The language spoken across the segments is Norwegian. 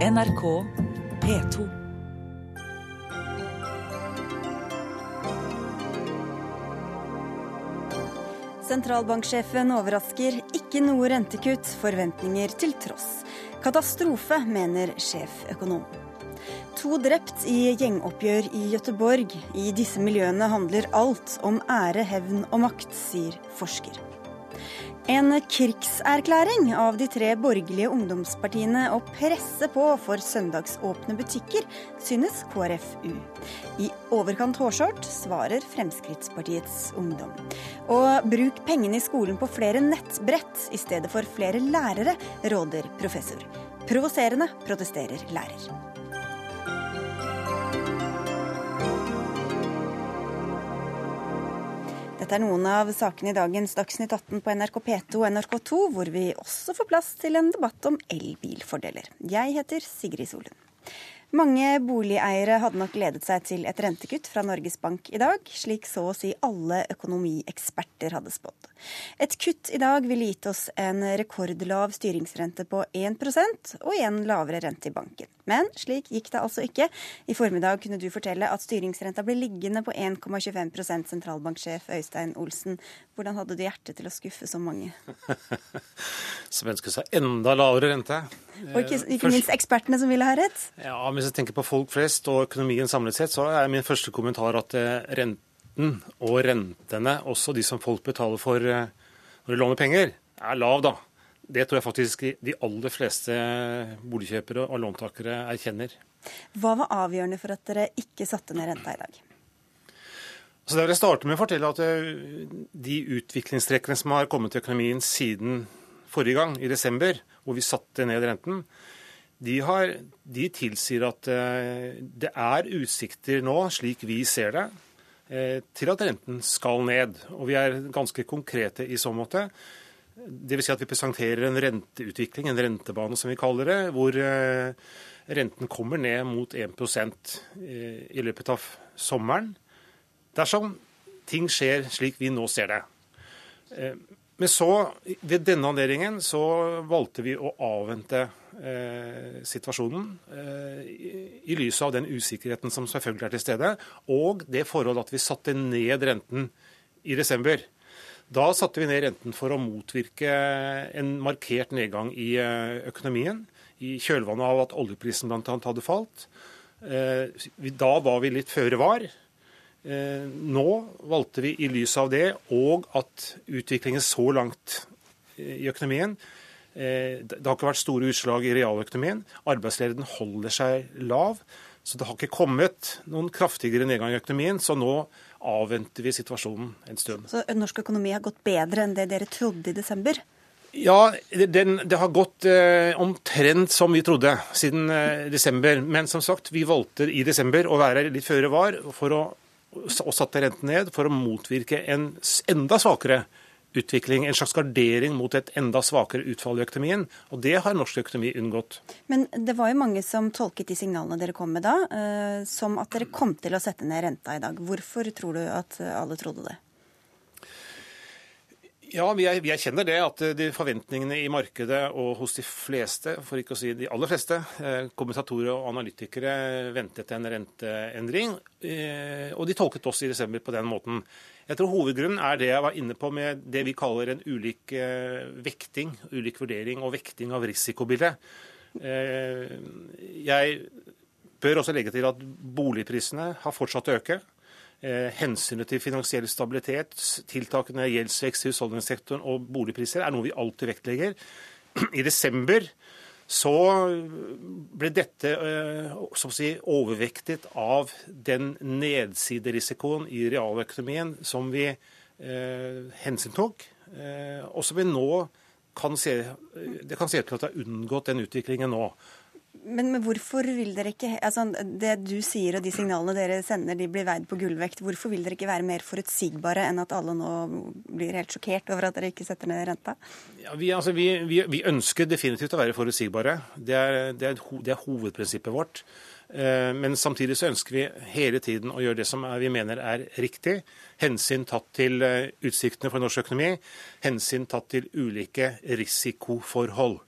NRK P2. Sentralbanksjefen overrasker ikke noe rentekutt, forventninger til tross. Katastrofe, mener sjeføkonom. To drept i gjengoppgjør i Gøteborg. I disse miljøene handler alt om ære, hevn og makt, sier forsker. En krigserklæring av de tre borgerlige ungdomspartiene å presse på for søndagsåpne butikker, synes KrFU. I overkant hårsårt, svarer Fremskrittspartiets ungdom. Og bruk pengene i skolen på flere nettbrett i stedet for flere lærere, råder professor. Provoserende, protesterer lærer. Dette er noen av sakene i dagens Dagsnytt 18 på NRK P2 og NRK2, hvor vi også får plass til en debatt om elbilfordeler. Jeg heter Sigrid Solund. Mange boligeiere hadde nok gledet seg til et rentekutt fra Norges Bank i dag, slik så å si alle økonomieksperter hadde spådd. Et kutt i dag ville gitt oss en rekordlav styringsrente på 1% og igjen lavere rente i banken. Men slik gikk det altså ikke. I formiddag kunne du fortelle at styringsrenta ble liggende på 1,25% sentralbanksjef Øystein Olsen. Hvordan hadde du hjerte til å skuffe så mange? som ønsker seg enda lavere rente. Og ikke, ikke minst ekspertene som ville ha rett? Ja, Hvis jeg tenker på folk flest og økonomien samlet sett, så er min første kommentar at eh, renten og rentene, også de som folk betaler for eh, når de låner penger, er lav, da. Det tror jeg faktisk de aller fleste boligkjøpere og låntakere erkjenner. Hva var avgjørende for at dere ikke satte ned renta i dag? Så det vil jeg starte med å fortelle at eh, De utviklingstrekkene som har kommet til økonomien siden forrige gang, i desember, hvor vi satte ned renten, de, har, de tilsier at eh, det er utsikter nå, slik vi ser det, eh, til at renten skal ned. Og vi er ganske konkrete i så måte. Dvs. Si at vi presenterer en renteutvikling, en rentebane som vi kaller det, hvor eh, renten kommer ned mot 1 eh, i løpet av sommeren. Dersom ting skjer slik vi nå ser det. Men så, ved denne anledningen, så valgte vi å avvente eh, situasjonen eh, i, i lys av den usikkerheten som selvfølgelig er til stede, og det forhold at vi satte ned renten i desember. Da satte vi ned renten for å motvirke en markert nedgang i eh, økonomien. I kjølvannet av at oljeprisen bl.a. hadde falt. Eh, da var vi litt føre var. Eh, nå valgte vi i lys av det og at utviklingen så langt i økonomien Det har ikke vært store utslag i realøkonomien. Arbeidsledigheten holder seg lav. Så det har ikke kommet noen kraftigere nedgang i økonomien. Så nå avventer vi situasjonen en stund. Så norsk økonomi har gått bedre enn det dere trodde i desember? Ja, den, det har gått eh, omtrent som vi trodde siden eh, desember. Men som sagt, vi valgte i desember å være litt føre var for å, og satte renten ned for å motvirke en enda svakere utvikling, en slags gardering mot et enda svakere utfall i økonomien. Og det har norsk økonomi unngått. Men det var jo mange som tolket de signalene dere kom med da, eh, som at dere kom til å sette ned renta i dag. Hvorfor tror du at alle trodde det? Ja, vi, er, vi erkjenner det at de forventningene i markedet og hos de fleste, for ikke å si de aller fleste, eh, kommentatorer og analytikere ventet en renteendring. Eh, og de tolket oss i desember på den måten. Jeg tror hovedgrunnen er det jeg var inne på med det vi kaller en ulik eh, vekting, ulik vurdering og vekting av risikobildet. Eh, jeg bør også legge til at boligprisene har fortsatt å øke. Eh, hensynet til finansiell stabilitet, tiltakene gjeldsvekst i husholdningssektoren og boligpriser er noe vi alltid vektlegger. I desember så ble dette eh, si, overvektet av den nedsiderisikoen i realøkonomien som vi eh, hensyntok, eh, og som vi nå kan se, det kan se ut til at det har unngått den utviklingen nå. Men, men, hvorfor vil dere ikke altså Det du sier og de signalene dere sender, de blir veid på gullvekt. Hvorfor vil dere ikke være mer forutsigbare enn at alle nå blir helt sjokkert over at dere ikke setter ned renta? Ja, vi, altså, vi, vi, vi, ønsker definitivt å være forutsigbare. Det er, det er, det er hovedprinsippet vårt. Eh, men samtidig så ønsker vi hele tiden å gjøre det som vi mener er riktig. Hensyn tatt til eh, utsiktene for norsk økonomi, hensyn tatt til ulike risikoforhold.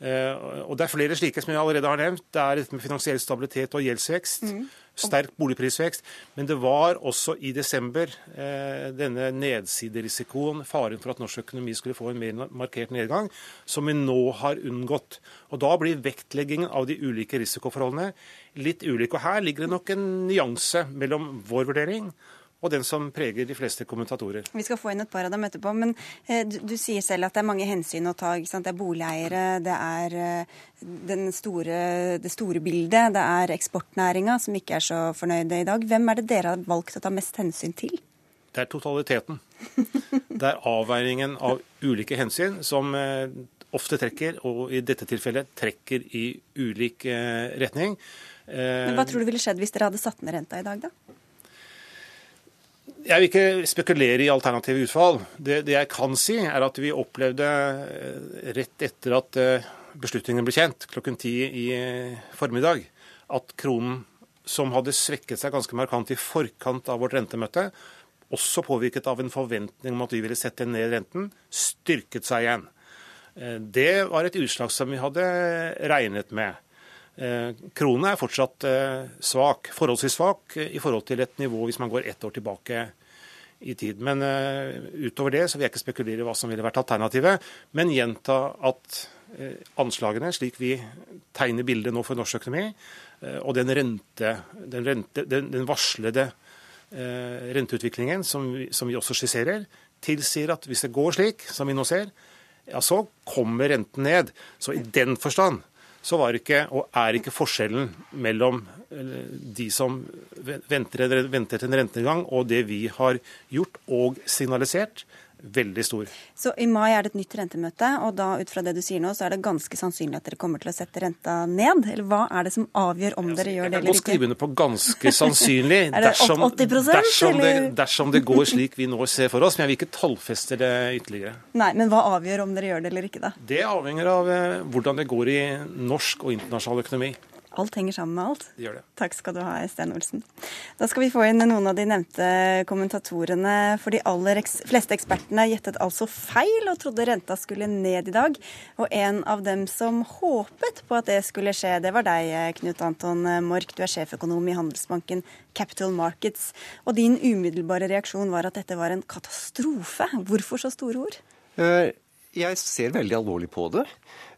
Og Det er flere slike som jeg allerede har nevnt. Det er dette med finansiell stabilitet og gjeldsvekst. Mm. Sterk boligprisvekst. Men det var også i desember denne nedsiderisikoen, faren for at norsk økonomi skulle få en mer markert nedgang, som vi nå har unngått. Og Da blir vektleggingen av de ulike risikoforholdene litt ulik. Og Her ligger det nok en nyanse mellom vår vurdering og den som preger de fleste kommentatorer. Vi skal få inn et par av dem etterpå, men eh, du, du, sier selv at det er mange hensyn å ta. Det er boligeiere, det er eh, store, det store bildet, det er eksportnæringa som ikke er så fornøyde i dag. Hvem er det dere har valgt å ta mest hensyn til? Det er totaliteten. Det er avveiningen av ulike hensyn som eh, ofte trekker, og i dette tilfellet trekker i ulik retning. Men Hva tror du ville skjedd hvis dere hadde satt ned renta i dag, da? Jeg vil ikke spekulere i alternative utfall. Det, det, jeg kan si, er at vi opplevde eh, rett etter at eh, beslutningen ble kjent, klokken ti i eh, formiddag, at kronen, som hadde svekket seg ganske markant i forkant av vårt rentemøte, også påvirket av en forventning om at vi ville sette ned renten, styrket seg igjen. Det var et utslag som vi hadde regnet med. Eh, kronen er fortsatt eh, svak, forholdsvis svak i forhold til et nivå hvis man går ett år tilbake i tid. Men utover det så vil jeg ikke spekulere i hva som ville vært alternativet, men gjenta at anslagene, slik vi tegner bildet nå for norsk økonomi, og den, rente, den, rente, den varslede renteutviklingen som vi, som vi, også skisserer, tilsier at hvis det går slik som vi nå ser, ja, så kommer renten ned. Så i den forstand så var ikke, og er ikke forskjellen mellom de som venter, venter til en rentenedgang, og det vi har gjort og signalisert, veldig stor. Så i mai er det et nytt rentemøte, og da ut fra det du sier nå, så er det ganske sannsynlig at dere kommer til å sette renta ned? Eller hva er det som avgjør om dere gjør det eller ikke? Jeg kan godt skrive under på ganske sannsynlig er dersom, 80 dersom det, dersom det går slik vi nå ser for oss. Men jeg vil ikke tallfeste det ytterligere. Nei, Men hva avgjør om dere gjør det eller ikke, da? Det avhenger av eh, hvordan det går i norsk og internasjonal økonomi. Alt henger sammen med alt. Det gjør det. Takk skal du ha, Sten Olsen. Da skal vi få inn noen av de nevnte kommentatorene. For de aller fleste ekspertene gjettet altså feil og trodde renta skulle ned i dag. Og en av dem som håpet på at det skulle skje, det var deg, Knut Anton Mork. Du er sjeføkonom i Handelsbanken Capital Markets. Og din umiddelbare reaksjon var at dette var en katastrofe. Hvorfor så store ord? Eh, jeg ser veldig alvorlig på det.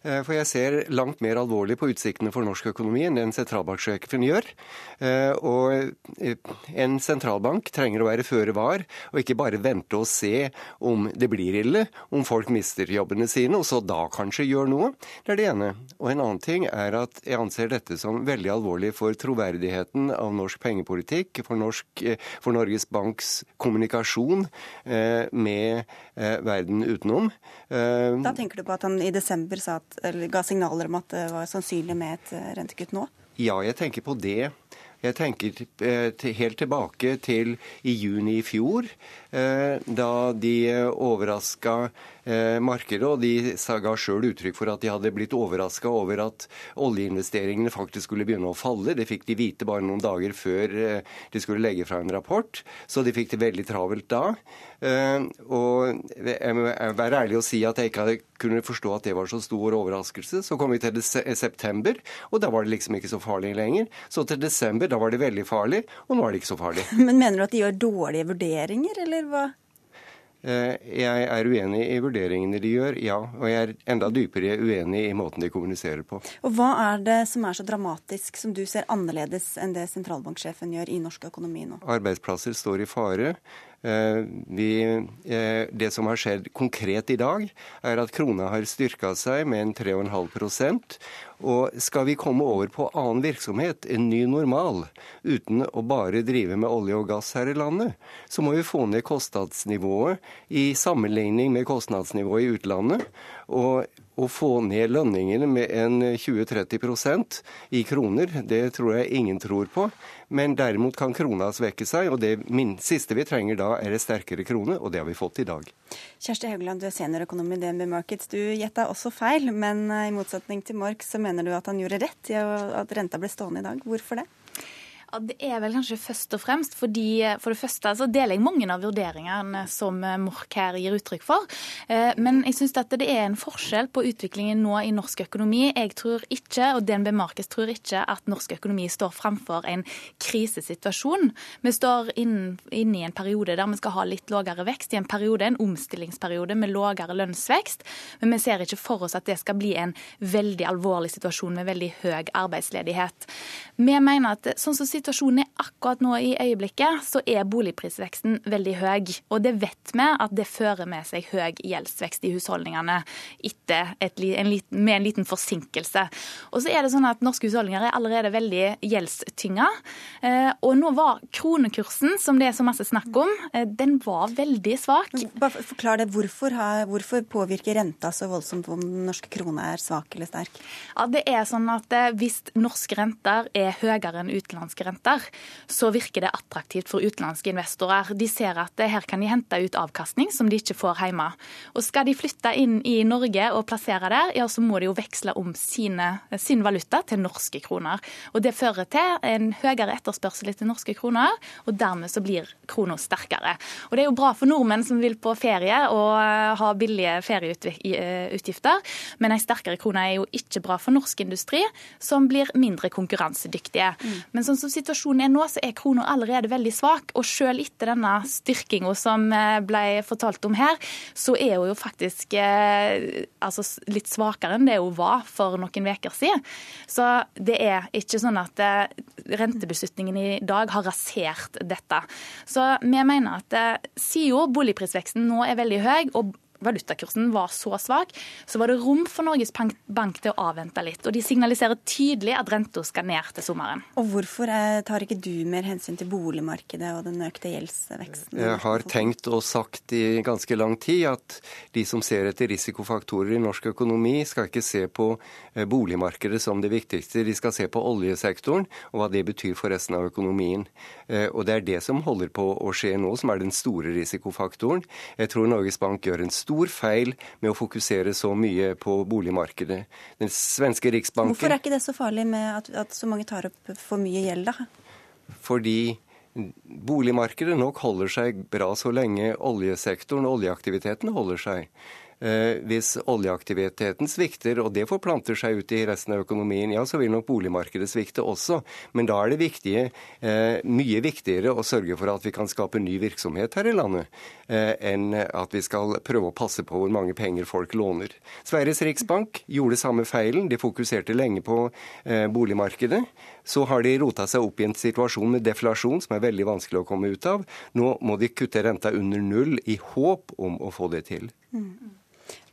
Eh, for jeg ser langt mer alvorlig på utsiktene for norsk økonomi enn den sentralbanksjefen gjør. Eh, og eh, en sentralbank trenger å være føre var, og ikke bare vente og se om det blir ille, om folk mister jobbene sine, og så da kanskje gjør noe. Det er det ene. Og en annen ting er at jeg anser dette som veldig alvorlig for troverdigheten av norsk pengepolitikk, for, norsk, for Norges Banks kommunikasjon med verden utenom. Da tenker du på at han i desember sa at eller ga signaler om at det var sannsynlig med et eh, rentekutt nå? Ja, jeg tenker på det. Jeg tenker eh, helt tilbake til i juni i fjor, da de overraska markedet, og de ga sjøl uttrykk for at de hadde blitt overraska over at oljeinvesteringene faktisk skulle begynne å falle. Det fikk de vite bare noen dager før de skulle legge fra en rapport, så de fikk det veldig travelt da. Eh, og jeg må være ærlig og si at jeg ikke kunne forstå at det var så stor overraskelse. Så kom vi til september, og da var det liksom ikke så farlig lenger. Så til desember, da var det veldig farlig, og nå er det ikke så farlig. Men mener du at de gjør dårlige vurderinger, eller hva? Eh, jeg er uenig i vurderingene de gjør, ja. Og jeg er enda dypere uenig i måten de kommuniserer på. Og Hva er det som er så dramatisk, som du ser annerledes enn det sentralbanksjefen gjør i norsk økonomi nå? Arbeidsplasser står i fare. Eh, vi, eh, det som har skjedd konkret i dag, er at krona har styrka seg med en 3,5% og skal vi komme over på annen virksomhet, en ny normal, uten å bare drive med olje og gass her i landet, så må vi få ned kostnadsnivået i sammenligning med kostnadsnivået i utlandet. Og å få ned lønningene med en 20-30% i kroner, det tror jeg ingen tror på. Men derimot kan krona svekke seg, og det siste vi trenger da er en sterkere krone, og det har vi fått i dag. Kjersti Haugland, du er seniorøkonom i DNB Markets. Du gjetta også feil, men eh, i motsetning til Mork så mener du at han gjorde rett i at renta ble stående i dag. Hvorfor det? Ja, Det er vel kanskje først og fremst fordi for det første så deler jeg mange av vurderingene som Mork her gir uttrykk for. Eh, men jeg syns det er en forskjell på utviklingen nå i norsk økonomi. Jeg tror ikke, og DNB Markets tror ikke, at norsk økonomi står framfor en krisesituasjon. Vi står inne inn i en periode der vi skal ha litt lavere vekst, i en periode, en omstillingsperiode med lavere lønnsvekst. Men vi ser ikke for oss at det skal bli en veldig alvorlig situasjon med veldig høy arbeidsledighet. Vi mener at sånn som situasjonen er akkurat nå i øyeblikket, så er boligprisveksten veldig høy. Og det vet vi at det fører med seg høy gjeldsvekst i husholdningene etter et, en liten, med en liten forsinkelse. Og så er det sånn at Norske husholdninger er allerede veldig gjeldstynga. Eh, og nå var kronekursen, som det er så masse snakk om, eh, den var veldig svak. Bare Forklar det. Hvorfor, har, hvorfor påvirker renta så voldsomt om den norske krona er svak eller sterk? Ja, det er sånn at eh, Hvis norske renter er høyere enn utenlandske renter, så virker det attraktivt for utenlandske investorer. De ser at her kan de hente ut avkastning som de ikke får hjemme. Og Skal de flytte inn i Norge og plassere der, ja, så må de jo veksle om sine, sin valuta til norske kroner. Og Det fører til en høyere etterspørsel etter norske kroner, og dermed så blir krona sterkere. Og Det er jo bra for nordmenn som vil på ferie og eh, ha billige ferieutgifter, men en sterkere krone er jo ikke bra for norsk industri, som blir mindre konkurransedyktige. Mm. Men sånn som situasjonen er nå, så er krona allerede veldig svak. Og selv etter denne styrkinga som eh, ble fortalt om her, så er hun jo faktisk eh, altså litt svakere enn det hun var for noen uker siden. Så det er ikke sånn at eh, rentebeslutningen i dag har rasert dette. Så vi mener at siden boligprisveksten nå er veldig høy, og valutakursen var så svak, så var det rom for Norges Bank til å avvente litt. Og de signaliserer tydelig at renta skal ned til sommeren. Og hvorfor eh, tar ikke du mer hensyn til boligmarkedet og den økte gjeldsveksten? Jeg har tenkt og sagt i ganske lang tid at de som ser etter risikofaktorer i norsk økonomi, skal ikke se på eh, boligmarkedet som det viktigste. De skal se på oljesektoren og hva det betyr for resten av økonomien. Eh, og det er det som holder på å skje nå, som er den store risikofaktoren. Jeg tror Norges Bank gjør en stor stor feil med å fokusere så mye på boligmarkedet. Den svenske riksbanken Hvorfor er ikke det så farlig med at, at så mange tar opp for mye gjeld, da? Fordi boligmarkedet nok holder seg bra så lenge oljesektoren og oljeaktiviteten holder seg. Eh, hvis oljeaktiviteten svikter, og det forplanter seg ut i resten av økonomien, ja, så vil nok boligmarkedet svikte også. Men da er det viktige, eh, mye viktigere å sørge for at vi kan skape ny virksomhet her i landet, eh, enn at vi skal prøve å passe på hvor mange penger folk låner. Sveriges riksbank gjorde samme feilen. De fokuserte lenge på boligmarkedet. Så har de rota seg opp i en situasjon med deflasjon som er veldig vanskelig å komme ut av. Nå må de kutte renta under null i håp om å få det til. Mm.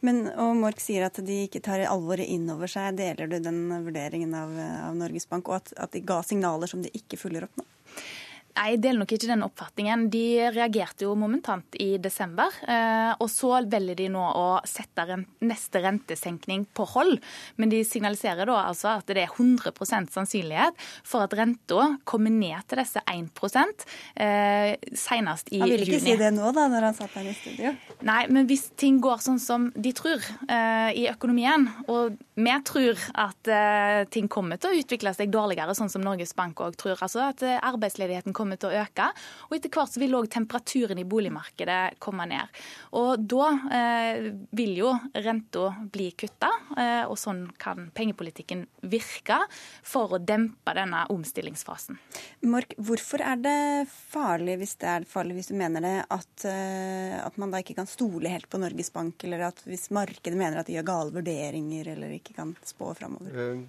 Men, og Mork sier at de ikke tar alvoret inn over seg. Deler du den vurderingen av, av Norges Bank, og at, at de ga signaler som de ikke følger opp nå? Nei, Jeg deler nok ikke den oppfatningen. De reagerte jo momentant i desember. Eh, og så velger de nå å sette neste rentesenkning på hold. Men de signaliserer da altså at det er 100% sannsynlighet for at renta kommer ned til disse 1 eh, senest i juni. Han ville ikke juni. si det nå, da, når han satt her i studio? Nei, men hvis ting går sånn som de tror eh, i økonomien, og vi tror at ting kommer til å utvikle seg dårligere, sånn som Norges Bank òg tror, altså at arbeidsledigheten kommer kommer til å øke. Og etter hvert så vil òg temperaturen i boligmarkedet komme ned. Og da eh, vil jo renta bli kutta, eh, og sånn kan pengepolitikken virke for å dempe denne omstillingsfasen. Mork, hvorfor er det farlig, hvis det er farlig hvis du mener det, at, eh, at man da ikke kan stole helt på Norges Bank, eller at hvis markedet mener at de gjør gale vurderinger eller ikke kan spå framover?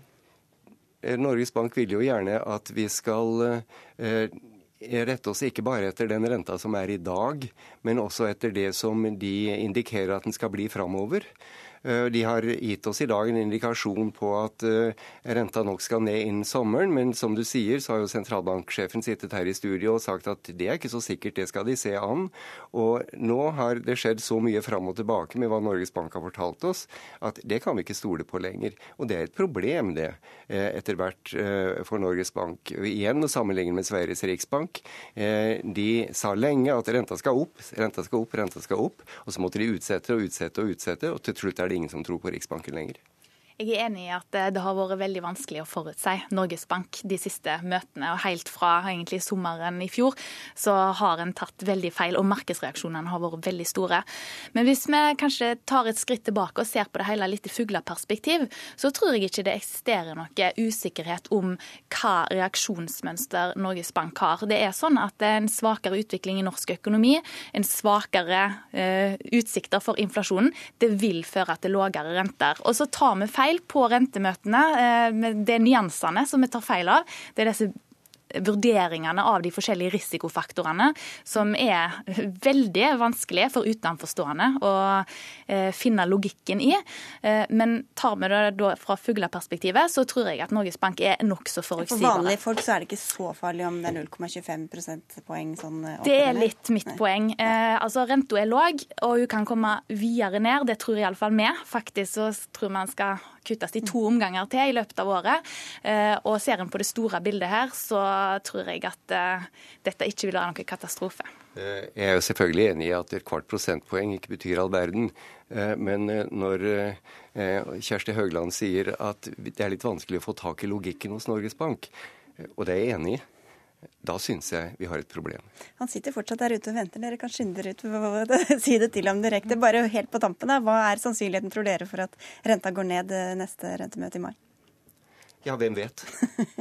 Eh, Norges Bank vil jo gjerne at vi skal eh, rette oss ikke bare etter den renta som er i dag, men også etter det som de indikerer at den skal bli framover. Eh, de har gitt oss i dag en indikasjon på at eh, renta nok skal ned innen sommeren, men som du sier, så har jo sentralbanksjefen sittet her i studio og sagt at det er ikke så sikkert, det skal de se an. Og nå har det skjedd så mye fram og tilbake med hva Norges Bank har fortalt oss, at det kan vi ikke stole på lenger. Og det er et problem, det, eh, etter hvert for Norges Bank. Igjen å sammenligne med Sveriges riksbank. De sa lenge at renta skal opp, renta skal opp, renta skal opp. Og så måtte de utsette og utsette og utsette, og til slutt er ingen som tror på Riksbanken lenger. Jeg er enig i at det har vært veldig vanskelig å forutse Norges Bank de siste møtene. og Helt fra egentlig sommeren i fjor så har en tatt veldig feil, og markedsreaksjonene har vært veldig store. Men hvis vi kanskje tar et skritt tilbake og ser på det hele litt i fugleperspektiv, så tror jeg ikke det eksisterer noe usikkerhet om hva reaksjonsmønster Norges Bank har. Det er sånn at det er en svakere utvikling i norsk økonomi, en svakere uh, utsikter for inflasjonen. Det vil føre til lavere renter. Og så tar vi feil feil på rentemøtene. Eh, det er nyansene som vi tar feil av. Det er disse vurderingene av de forskjellige risikofaktorene, som er veldig vanskelige for utenforstående å eh, finne logikken i. Eh, men tar vi det fra fugleperspektivet, så tror jeg at Norges Bank er nokså forutsigbare. For vanlige folk så er det ikke så farlig om det er 0,25 prosentpoeng sånn Det er litt mitt Nei. poeng. Eh, altså Renta er låg, og hun kan komme videre ned. Det tror iallfall vi. Faktisk så tror man skal kuttes i to omganger til i løpet av året. Eh, og ser en på det store bildet her, så tror jeg at eh, dette ikke vil være noen katastrofe. Eh, jeg er jo selvfølgelig enig i at et kvart prosentpoeng ikke betyr all verden. Men når Kjersti Høgland sier at det er litt vanskelig å få tak i logikken hos Norges Bank, og det er jeg enig i, da syns jeg vi har et problem. Han sitter fortsatt der ute og venter. Dere kan skynde dere ut og si det til ham direkte. Bare helt på tampen, da. Hva er sannsynligheten, tror dere, for at renta går ned eh, neste rentemøte i mai? Ja, hvem vet?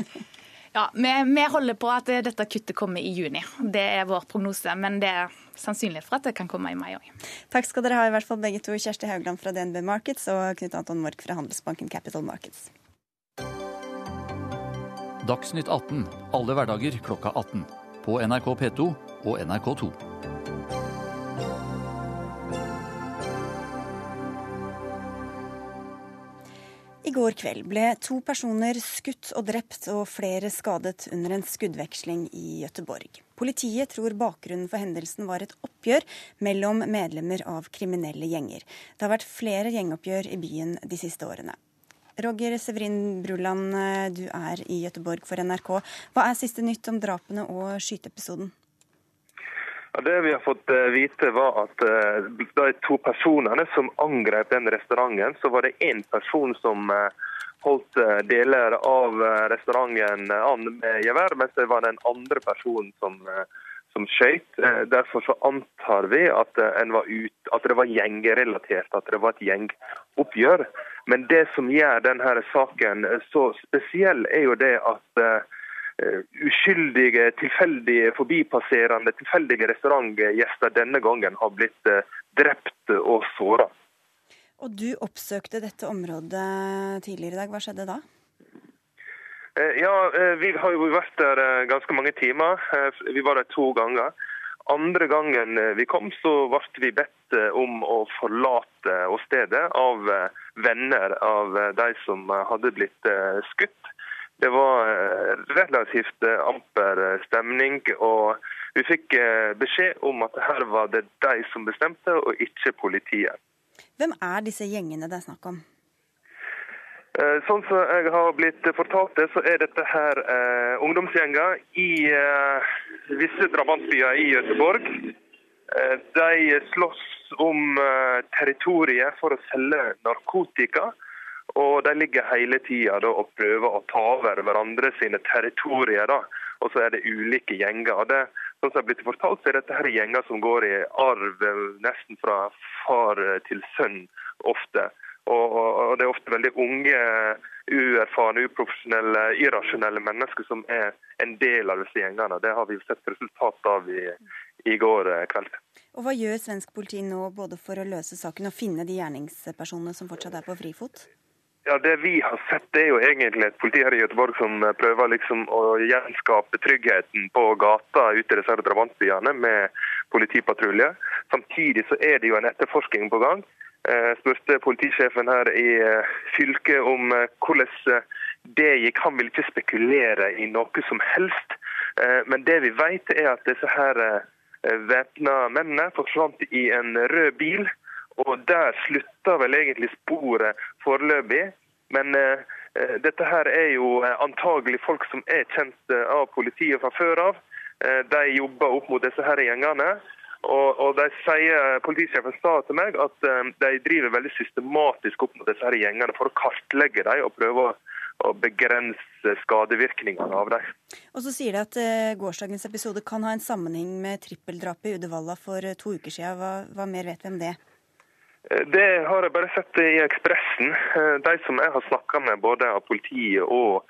ja, vi, vi, holder på at dette kuttet kommer i juni. Det er vår prognose. Men det er sannsynlig for at det kan komme i mai òg. Takk skal dere ha, i hvert fall begge to. Kjersti Haugland fra DNB Markets og Knut Anton Mork fra Handelsbanken Capital Markets. Dagsnytt 18 alle hverdager klokka 18. På NRK P2 og NRK2. I går kveld ble to personer skutt og drept og flere skadet under en skuddveksling i Gøteborg. Politiet tror bakgrunnen for hendelsen var et oppgjør mellom medlemmer av kriminelle gjenger. Det har vært flere gjengoppgjør i byen de siste årene. Roger Severin Bruland, eh, du er i Gøteborg for NRK. Hva er siste nytt om drapene og skyteepisoden? Ja, det vi har fått eh, vite, var at eh, de to personene som angrep den restauranten, så var det én person som holdt deler av restauranten an med gevær, mens det var den andre personen som, som skøyt. Derfor så antar vi at, ut, at det var gjengrelatert, at det var et gjengoppgjør. Men det som gjør denne saken så spesiell, er jo det at uskyldige, tilfeldige forbipasserende, tilfeldige restaurantgjester denne gangen har blitt drept og såra. Og du oppsøkte dette området tidligere i dag. Hva skjedde da? Uh, ja, Vi har jo vært der ganske mange timer. Vi var der to ganger. Andre gangen vi kom, så ble vi bedt om å forlate åstedet av venner av de som hadde blitt skutt. Det var relativt amper stemning, og vi fikk beskjed om at her var det de som bestemte, og ikke politiet. Hvem er disse gjengene det er snakk om? Eh, sånn som jeg har blitt fortalt det, så er dette her eh, ungdomsgjenger i eh, visse drabantbyer i Gøteborg. Eh, de slåss om eh, territoriet for å selge narkotika. Og de ligger hele tida og prøver å ta over hverandre sine territorier. da. Og så er det ulike gjenger. Og det, sånn som jeg har blitt fortalt, så er dette her gjenger som går i arv eh, nesten fra far til sønn ofte. Og, og, det er ofte veldig unge, uerfarne, uprofesjonelle, irrasjonelle mennesker som er en del av disse gjengene. Det har vi sett resultat av i, i går eh, kveld. Og Hva gjør svensk politi nå både for å løse saken og finne de gjerningspersonene som fortsatt er på frifot? Ja, Det vi har sett, det er jo egentlig et politi her i Göteborg som prøver liksom å gjenskape tryggheten på gata ute i disse drabantbyene med politipatrulje. Samtidig så er det jo en etterforskning på gang. Eh, spurte politisjefen her i eh, fylket om eh, hvordan det gikk. Han ville ikke spekulere i noe som helst. Men det vi vet er at disse her væpna mennene forsvant i en rød bil. Og der slutta vel egentlig sporet foreløpig. Men dette her er jo antagelig folk som er kjent av politiet fra før av. De jobber opp mot disse her gjengene. Og, og de sier, Politisjefen sa til meg at um, de driver veldig systematisk opp mot disse her gjengene for å kartlegge dem og prøve å, å begrense skadevirkningene av dem. Og så sier de at uh, gårsdagens episode kan ha en sammenheng med trippeldrapet i Uddevalla for uh, to uker siden. Hva, hva, mer vet vi om det? Det har jeg bare sett i Ekspressen. De som jeg har snakka med, både av politiet og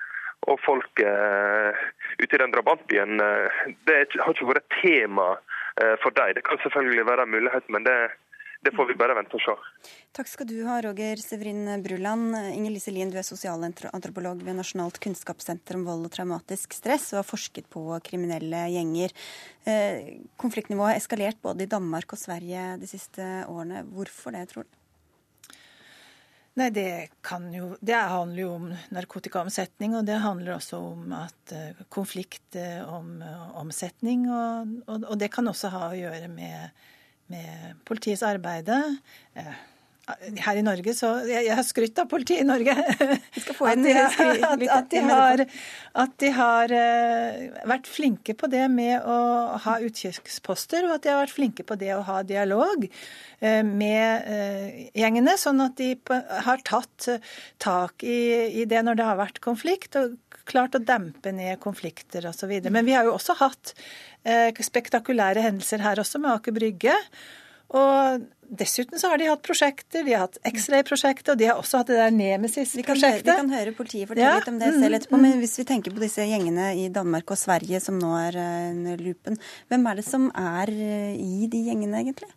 og folk uh, ute i den drabantbyen, uh, det har ikke vært tema for dem. Det kan selvfølgelig være en mulighet, men det, det, får vi bare vente og se. Takk skal du ha, Roger Severin Bruland. Inger Lise Lien, du er sosialantropolog ved Nasjonalt kunnskapssenter om vold og traumatisk stress, og har forsket på kriminelle gjenger. Konfliktnivået har eskalert både i Danmark og Sverige de siste årene. Hvorfor det, tror du? Nei, det, jo, det handler jo om narkotikaomsetning, og det handler også om at uh, konflikt uh, om uh, omsetning. Og, og, og, det kan også ha å gjøre med, med politiets arbeide. Her i Norge så Jeg, jeg har skrytt av politiet i Norge. At, de har, at de har vært flinke på det med å ha utkikksposter, og at de har vært flinke på det å ha dialog. Eh, med eh, gjengene, sånn at de har tatt tak tak i, det når det har vært konflikt, og klart å dempe ned konflikter osv. Men vi har jo også hatt spektakulære hendelser her også, med Aker Brygge. Og Dessuten så har de hatt prosjekter, de har hatt X-ray-prosjektet, og de har også hatt det der Nemesis-prosjektet. Vi, vi, kan høre politiet fortelle ja. litt om det selv etterpå, men hvis vi tenker på disse gjengene i Danmark og Sverige som nå er under lupen, hvem er det som er i de gjengene egentlig?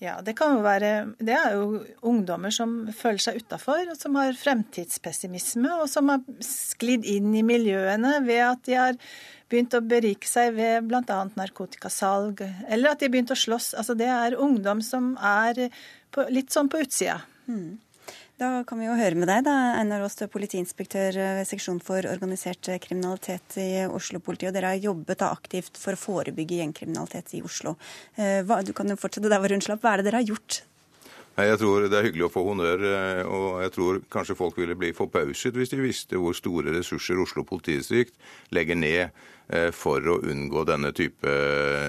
Ja, det kan jo være Det er jo ungdommer som føler seg utafor, og som har fremtidspessimisme, og som har sklidd inn i miljøene ved at de har begynt å berike seg ved bl.a. narkotikasalg, eller at de har begynt å slåss. Altså det er ungdom som er på, litt sånn på utsida. Mm. Da kan vi jo høre med deg, da, Einar Aas, du er politiinspektør ved seksjon for organisert kriminalitet i Oslo-politiet. Og dere har jobbet da aktivt for å forebygge gjengkriminalitet i Oslo. Eh, hva, du kan jo fortsette der hvor hun slapp. Hva er det dere har gjort? Jeg tror Det er hyggelig å få honnør, eh, og jeg tror kanskje folk ville bli forbauset hvis de visste hvor store ressurser Oslo politidistrikt legger ned eh, for å unngå denne type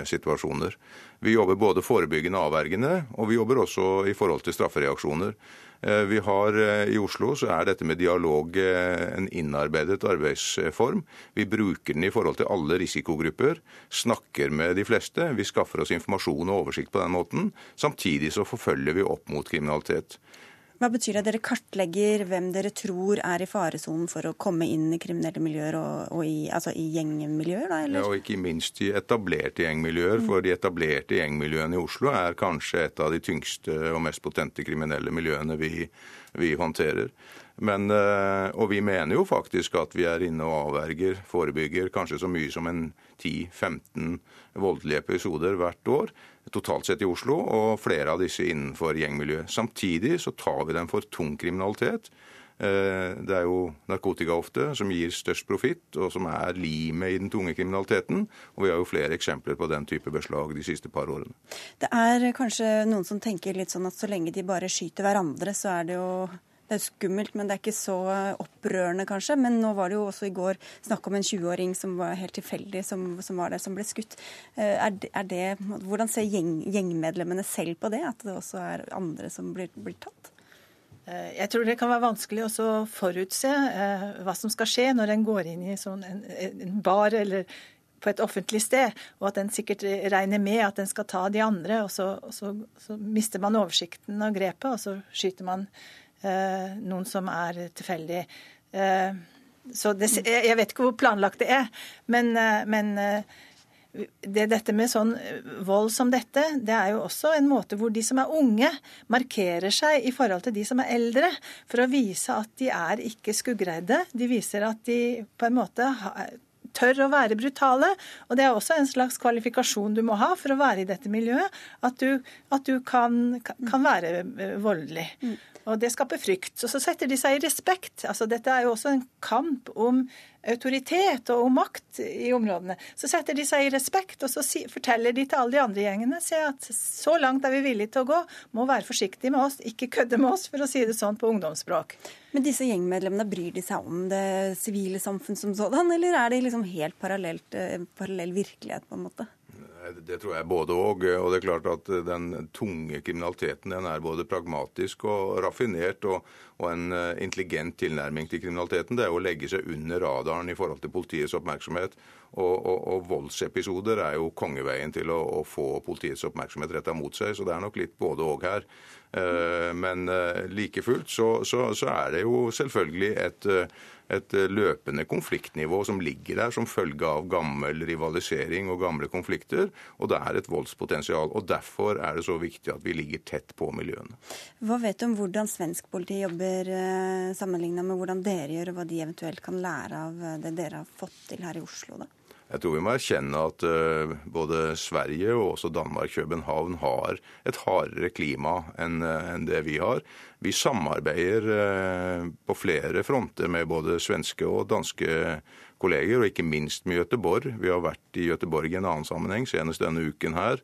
situasjoner. Vi jobber både forebyggende og avvergende, og vi jobber også i forhold til straffereaksjoner. Eh, vi har eh, I Oslo så er dette med dialog eh, en innarbeidet arbeidsform. Vi bruker den i forhold til alle risikogrupper, snakker med de fleste. Vi skaffer oss informasjon og oversikt på den måten. Samtidig så forfølger vi opp mot kriminalitet. Hva betyr det at dere kartlegger hvem dere tror er i faresonen for å komme inn i kriminelle miljøer og, og i, altså i gjengmiljøer? Da, eller? Ja, og ikke minst i etablerte gjengmiljøer. Mm. For de etablerte gjengmiljøene i Oslo er kanskje et av de tyngste og mest potente kriminelle miljøene vi, vi håndterer. Men, eh, og vi mener jo faktisk at vi er inne og avverger, forebygger kanskje så mye som en 10-15 voldelige episoder hvert år totalt sett i Oslo, og flere av disse innenfor gjengmiljøet. Samtidig så tar vi dem for tung kriminalitet. Eh, det er jo narkotika ofte som gir størst profitt, og som er limet i den tunge kriminaliteten. Og vi har jo flere eksempler på den type beslag de siste par årene. Det er kanskje noen som tenker litt sånn at så lenge de bare skyter hverandre, så er det jo skummelt, men det er ikke så opprørende, kanskje. Men nå var det jo også i går snakk om en 20-åring som var helt tilfeldig, som, som, var der, som ble skutt. Eh, er det, er det, hvordan ser gjeng, gjengmedlemmene selv på det, at det også er andre som blir, blir tatt? Eh, jeg tror det kan være vanskelig å forutse eh, hva som skal skje når en går inn i sånn en, en bar eller på et offentlig sted, og at en sikkert regner med at en skal ta de andre, og så, og så, så mister man oversikten og grepet, og så skyter man Eh, noen som er tilfeldig. Eh, så det, jeg vet ikke hvor planlagt det er, men, eh, men det, dette med sånn vold som dette, det er jo også en måte hvor de som er unge, markerer seg i forhold til de som er eldre, for å vise at de er ikke skuggredde. De viser at de på en måte tør å være brutale. Og det er også en slags kvalifikasjon du må ha for å være i dette miljøet. At du, at du kan, kan, være voldelig. Mm. Og det skaper frykt. Og så setter de seg i respekt. Altså, dette er jo også en kamp om autoritet og om makt i områdene. Så setter de seg i respekt, og så si, forteller de til alle de andre gjengene se at så langt er vi villige til å gå, må være forsiktige med oss, ikke kødde med oss, for å si det sånn på ungdomsspråk. Men disse gjengmedlemmene, bryr de seg om det sivile samfunn som sådan, eller er det liksom helt eh, parallell virkelighet, på en måte? Det tror jeg både òg. Og, og det er klart at den tunge kriminaliteten den er både pragmatisk og raffinert. Og, og, en eh, intelligent tilnærming til kriminaliteten det er å legge seg under radaren i forhold til politiets oppmerksomhet. Og, og voldsepisoder er jo kongeveien til å, å få politiets oppmerksomhet retta mot seg. Så det er nok litt både òg her. Eh, men eh, like fullt så, så, så, er det jo selvfølgelig et et eh, løpende konfliktnivå som ligger der som følge av gammel rivalisering og gamle konflikter. Og det er et voldspotensial. og Derfor er det så viktig at vi ligger tett på miljøene. Hva vet du om hvordan svensk politi jobber sammenligna med hvordan dere gjør, og hva de eventuelt kan lære av det dere har fått til her i Oslo? da? Jeg tror vi må erkjenne at uh, både Sverige og også Danmark København har et hardere klima enn uh, det vi har. Vi samarbeider uh, på flere fronter med både svenske og danske kolleger, og ikke minst med Gøteborg. Vi har vært i Gøteborg i en annen sammenheng, senest denne uken her.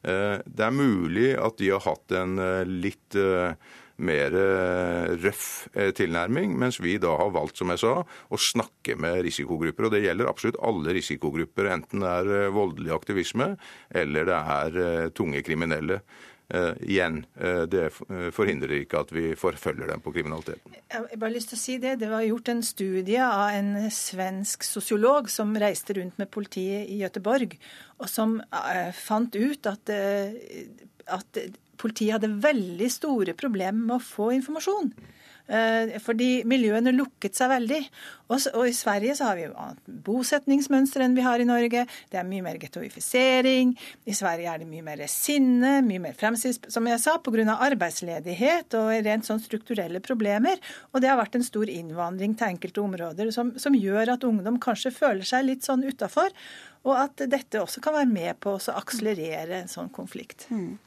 Det er mulig at de har hatt en litt mer eh, røff eh, tilnærming, mens vi da har valgt, som jeg sa, å snakke med risikogrupper. Og det gjelder absolutt alle risikogrupper, enten det er eh, voldelig aktivisme eller det er tunge kriminelle. Uh, igjen, uh, det forhindrer ikke at vi forfølger dem på kriminaliteten. Jeg har bare lyst til å si Det Det var gjort en studie av en svensk sosiolog som reiste rundt med politiet i Gøteborg, og som uh, fant ut at, at politiet hadde veldig store problemer med å få informasjon. Eh, fordi miljøene lukket seg veldig. Og, i Sverige så har vi annet bosetningsmønster enn vi har i Norge. Det er mye mer gettoifisering. I Sverige er det mye mer sinne, mye mer fremstilt, som jeg sa, pga. arbeidsledighet og rent sånn strukturelle problemer. Og det har vært en stor innvandring til enkelte områder som, som gjør at ungdom kanskje føler seg litt sånn utafor. Og at dette også kan være med på å akselerere en sånn konflikt. Mm.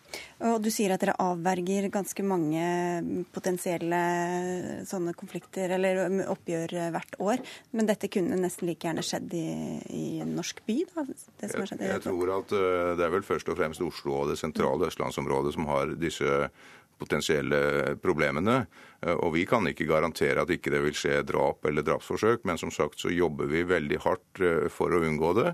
Og Du sier at dere avverger ganske mange potensielle sånne konflikter eller oppgjør hvert år. Men dette kunne nesten like gjerne skjedd i, i en norsk by? Da, jeg, jeg tror at eh, det er vel først og fremst Oslo og det sentrale østlandsområdet som har disse potensielle problemene. Eh, og vi kan ikke garantere at ikke det vil skje drap eller drapsforsøk, men som sagt så jobber vi veldig hardt eh, for å unngå det.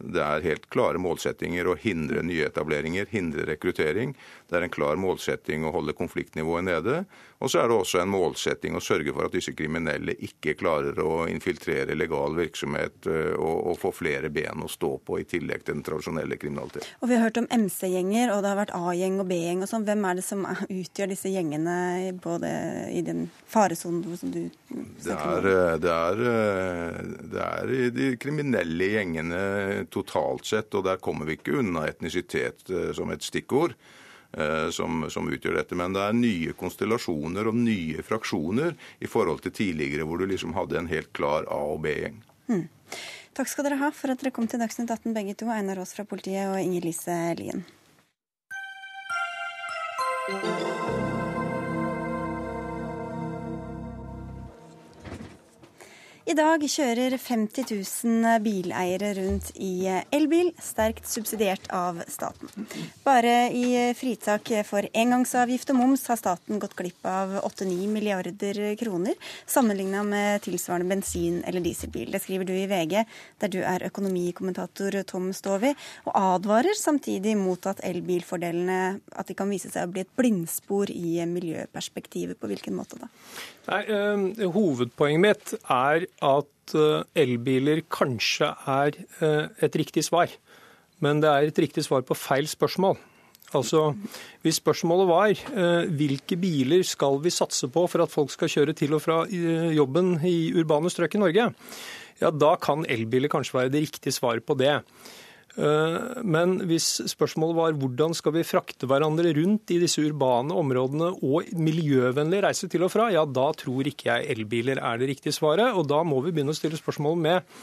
Det er helt klare målsettinger å hindre nyetableringer, hindre rekruttering. Det er en klar målsetting å holde konfliktnivået nede. Og så er det også en målsetting å sørge for at disse kriminelle ikke klarer å infiltrere legal virksomhet eh, og, og få flere ben å stå på, i tillegg til den tradisjonelle kriminaliteten. Og Vi har hørt om MC-gjenger, og det har vært A-gjeng og B-gjeng. og sånn. Hvem er det som utgjør disse gjengene både i den faresonen som du snakker? Det er, det, er, eh, det er de kriminelle gjengene totalt sett, og der kommer vi ikke unna etnisitet eh, som et stikkord. Eh, som, som, utgjør dette. Men det er nye konstellasjoner og nye fraksjoner i forhold til tidligere, hvor du liksom hadde en helt klar A- og B-gjeng. Mm. Takk skal dere ha for at dere kom til Dagsnytt 18 begge to, Einar Aas fra politiet og Inger Lise Lien. I dag kjører 50 000 bileiere rundt i elbil, sterkt subsidiert av staten. Bare i fritak for engangsavgift og moms har staten gått glipp av 8-9 milliarder kroner, sammenligna med tilsvarende bensin- eller dieselbil. Det skriver du i VG, der du er økonomikommentator Tom Stovi, og advarer samtidig mot at elbilfordelene at de kan vise seg å bli et blindspor i miljøperspektivet. På hvilken måte da? Nei, øh, Hovedpoenget mitt er at øh, elbiler kanskje er øh, et riktig svar. Men det er et riktig svar på feil spørsmål. Altså, Hvis spørsmålet var hvilke biler skal vi satse på for at folk skal kjøre til og fra jobben i urbane strøk i Norge, ja, da kan elbiler kanskje være det riktige svaret på det. Eh, men hvis spørsmålet var hvordan skal vi frakte hverandre rundt i disse urbane områdene og miljøvennlig reise til og fra, ja da tror ikke jeg elbiler er det riktige svaret. Og da må vi begynne å stille spørsmål med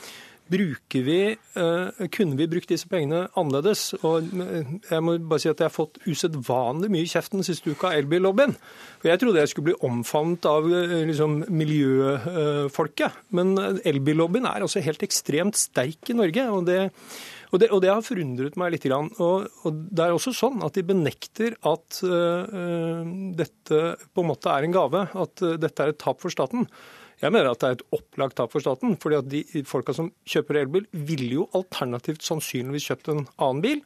Bruker vi, eh, kunne vi brukt disse pengene annerledes? Og eh, jeg må bare si at jeg har fått usedvanlig mye kjeft den siste uka av elbillobbyen. For jeg trodde jeg skulle bli omfavnet av liksom, miljøfolket. Men elbillobbyen er altså helt ekstremt sterk i Norge. og det og det, og det, har forundret meg litt. Og, og, det er også sånn at de benekter at uh, dette på en måte er en gave, at uh, dette er et tap for staten. Jeg mener at det er et opplagt tap for staten. fordi at de folka som kjøper elbil, ville jo alternativt sannsynligvis kjøpt en annen bil.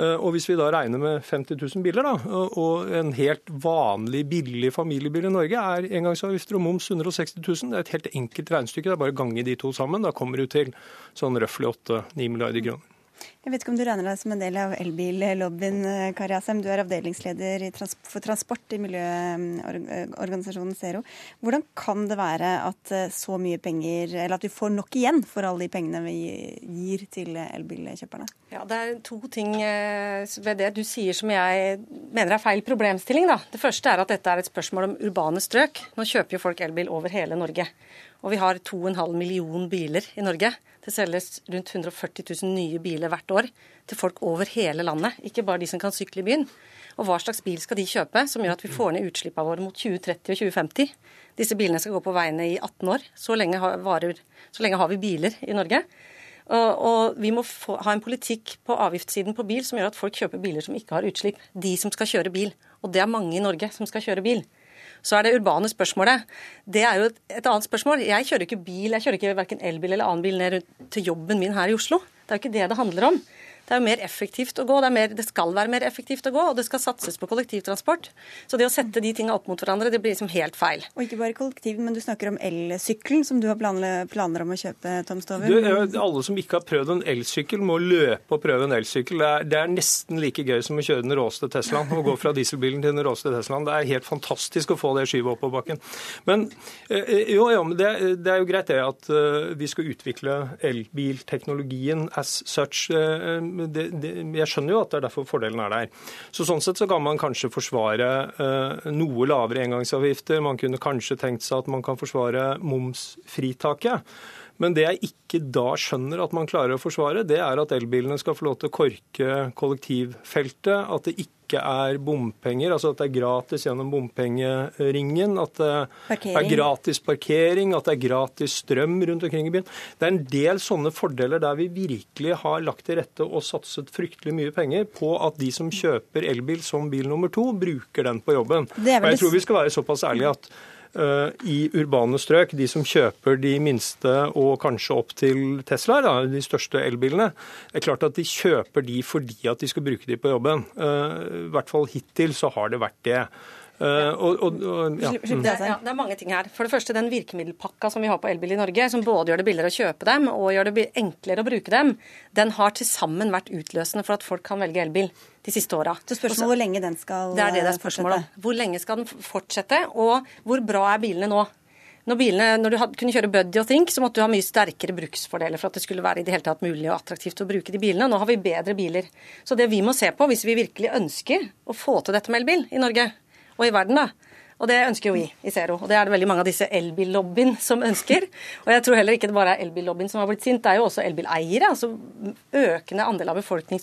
Og Hvis vi da regner med 50 000 biler, da, og en helt vanlig billig familiebil i Norge er engangsavgifter og moms 160 000, det er et helt enkelt regnestykke. Det er bare å gange de to sammen. Da kommer du til sånn røftlig 8-9 milliarder kroner. Jeg vet ikke om du regner deg som en del av elbillobbyen, eh, Kari Asem. Du er avdelingsleder for transport i miljøorganisasjonen Zero. Hvordan kan det være at eh, så mye penger, eller at vi får nok igjen for alle de pengene vi gir til elbilkjøperne? Ja, Det er to ting eh, ved det du sier som jeg mener er feil problemstilling. Da. Det første er at dette er et spørsmål om urbane strøk. Nå kjøper jo folk elbil over hele Norge. Og vi har 2,5 million biler i Norge. Det selges rundt 140 000 nye biler hvert år til folk over hele landet, ikke bare de som kan sykle i byen. Og hva slags bil skal de kjøpe som gjør at vi får ned utslippene våre mot 2030 og 2050? Disse bilene skal gå på veiene i 18 år. Så lenge har, varer, så lenge har vi biler i Norge. Og, og vi må få, ha en politikk på avgiftssiden på bil som gjør at folk kjøper biler som ikke har utslipp. De som skal kjøre bil. Og det er mange i Norge som skal kjøre bil. Så er det urbane spørsmålet. Det er jo et annet spørsmål. Jeg kjører ikke bil, jeg kjører ikke verken elbil eller annen bil ned til jobben min her i Oslo. Det er jo ikke det det handler om. Det er jo mer effektivt å gå. Det, mer, det, skal være mer effektivt å gå, og det skal satses på kollektivtransport. Så det å sette de tingene opp mot hverandre, det blir liksom helt feil. Og ikke bare kollektiv, men du snakker om elsykkelen som du har planer, planer om å kjøpe, Tom Stover. Du, alle som ikke har prøvd en elsykkel, må løpe og prøve en elsykkel. Det er, det er nesten like gøy som å kjøre den råeste Teslaen. Å gå fra dieselbilen til den råeste Teslaen. Det er helt fantastisk å få det skyvet opp på bakken. Men eh, jo, jo, men det, det, er jo greit det at uh, vi skal utvikle elbilteknologien as such. Det, det, jeg skjønner jo at det er derfor fordelen er der. Så Sånn sett så kan man kanskje forsvare uh, noe lavere engangsavgifter. Man kunne kanskje tenkt seg at man kan forsvare momsfritaket. Men det jeg ikke da skjønner at man klarer å forsvare, det er at elbilene skal få lov til å korke kollektivfeltet. At det ikke er bompenger, altså at det er gratis gjennom bompengeringen. At det parkering. er gratis parkering, at det er gratis strøm rundt omkring i byen. Det er en del sånne fordeler der vi virkelig har lagt til rette og satset fryktelig mye penger på at de som kjøper elbil som bil nummer to, bruker den på jobben. Og jeg tror vi skal være såpass ærlige at i urbane strøk, de som kjøper de minste og kanskje opp til Tesla, da, de største elbilene, det er klart at de kjøper de fordi at de skal bruke de på jobben. Eh, I hvert fall hittil så har det vært det. Uh, og, og, og, ja. det, ja, det, er mange ting her. For det første den virkemiddelpakka som vi har på elbil i Norge, som både gjør det billigere å kjøpe dem og gjør det enklere å bruke dem, den har til sammen vært utløsende for at folk kan velge elbil de siste åra. Så spørsmålet hvor lenge den skal Det er det det er eh, spørsmålet. Hvor lenge skal den fortsette, og hvor bra er bilene nå? Når, bilene, når, du hadde, kunne kjøre Buddy og Think, så måtte du ha mye sterkere bruksfordeler for at det skulle være i det hele tatt mulig og attraktivt å bruke de bilene. Nå har vi bedre biler. Så det vi må se på, hvis vi virkelig ønsker å få til dette med elbil i Norge, og i verden, da. Og det ønsker jo vi i Zero. Og det er det veldig mange av disse elbillobbyen som ønsker. Og jeg tror heller ikke det bare er elbillobbyen som har blitt sint, det er jo også elbileiere. Altså økende andel av befolkningen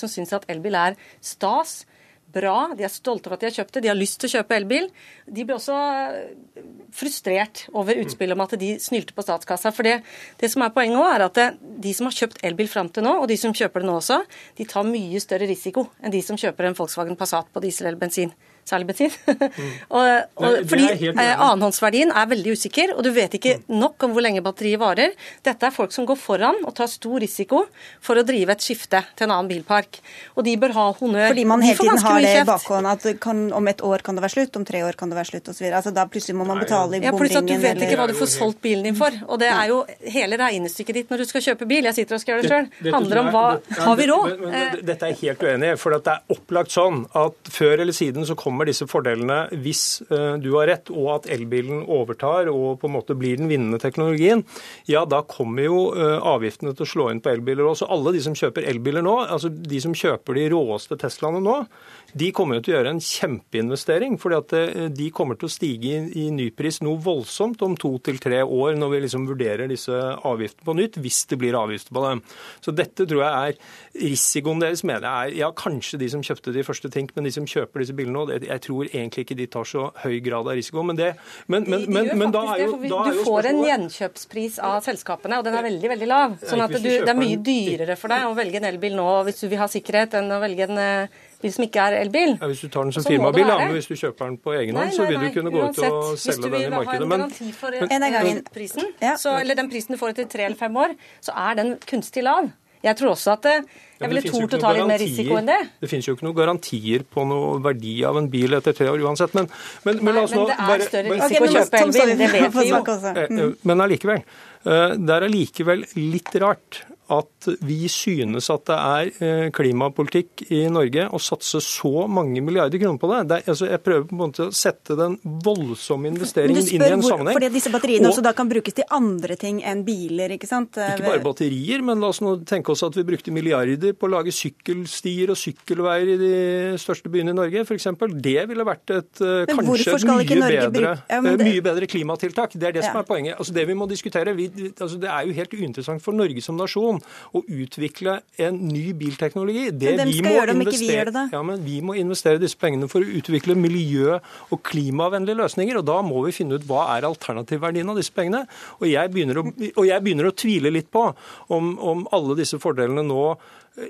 som syns, at elbil er stas, bra, de er stolte over at de har kjøpt det, de har lyst til å kjøpe elbil. De blir også eh, frustrert over utspillet om at de snylte på statskassa. For det, det som er poenget også, er at det, de som har kjøpt elbil fram til nå, og de som kjøper det nå også, de tar mye større risiko enn de som kjøper en Volkswagen Passat på diesel eller bensin særlig bensin. Mm. fordi eh, annenhåndsverdien er veldig usikker, og du vet ikke mm. nok om hvor lenge batteriet varer. Dette er folk som går foran og tar stor risiko for å drive et skifte til en annen bilpark. Og de bør ha honnør. Fordi man hele tiden har det i bakhånd at kan, om et år kan det være slutt, om tre år kan det være slutt osv. Altså, da plutselig må man betale i ja, bomringen. Ja, du vet ikke hva du får solgt bilen din for. Og det er jo hele regnestykket ditt når du skal kjøpe bil. Jeg sitter og skal gjøre det sjøl. handler om hva har vi råd? Men, dette er jeg helt uenig i. For det er opplagt sånn at før eller siden så kommer kommer disse fordelene hvis eh, du har rett, og at elbilen overtar og på en måte blir den vinnende teknologien, ja da kommer jo eh, avgiftene til å slå inn på elbiler også. Alle de som kjøper elbiler nå, altså de som kjøper de råeste Teslaene nå, de kommer jo til å gjøre en kjempeinvestering. fordi at eh, de kommer til å stige i, i nypris noe voldsomt om to til tre år, når vi liksom vurderer disse avgiftene på nytt, hvis det blir avgifter på dem. Så dette tror jeg er risikoen deres mener jeg er ja, kanskje de som kjøpte de første ting, men de som kjøper disse bilene nå, jeg tror egentlig ikke de tar så høy grad av risiko. Men, det, men, men, de, de men da er jo, da er jo Du får en gjenkjøpspris av selskapene, og den er veldig veldig lav. Sånn at du, det er mye dyrere for deg å velge en elbil nå hvis du vil ha sikkerhet, enn å velge en eh, bil som ikke er elbil. Ja, hvis du tar den som firmabil, ja, men hvis du kjøper den på egen hånd, så vil du kunne gå ut og selge den i markedet. Hvis du vil ha en garanti for den prisen, så, eller den prisen du får etter tre eller fem år, så er den kunstig lav. Jeg tror også at eh, jeg ville tort å ta litt mer risiko enn det. Det finnes jo ikke noen garantier på noe verdi av en bil etter tre år uansett. Men, men, men, Nei, men det er større risiko å kjøpe elbil, det vet vi jo. Eh, eh, men allikevel. Det er allikevel litt rart at vi synes at det er eh, klimapolitikk i Norge å satse så mange milliarder kroner på det. det er, altså, jeg prøver på en måte å sette den voldsomme investeringen inn i en hvor, sammenheng. Fordi disse batteriene og, også da kan brukes til andre ting enn biler, ikke sant? Ikke bare batterier, men la oss nå tenke oss at vi brukte milliarder på å lage sykkelstier og sykkelveier i de største byene i Norge, f.eks. Det ville vært et eh, kanskje et mye bedre, ja, det... mye bedre, klimatiltak. Det er det ja. som er poenget. Altså, det vi må diskutere, vi, altså, Det er jo helt uinteressant for Norge som nasjon å utvikle en ny bilteknologi. Det men hvem skal gjøre det om ikke vi gjør det, da? Ja, men Vi må investere disse pengene for å utvikle miljø- og klimavennlige løsninger. og Da må vi finne ut hva er alternativverdien av disse pengene. Og jeg begynner å, og jeg begynner å tvile litt på om, om alle disse fordelene nå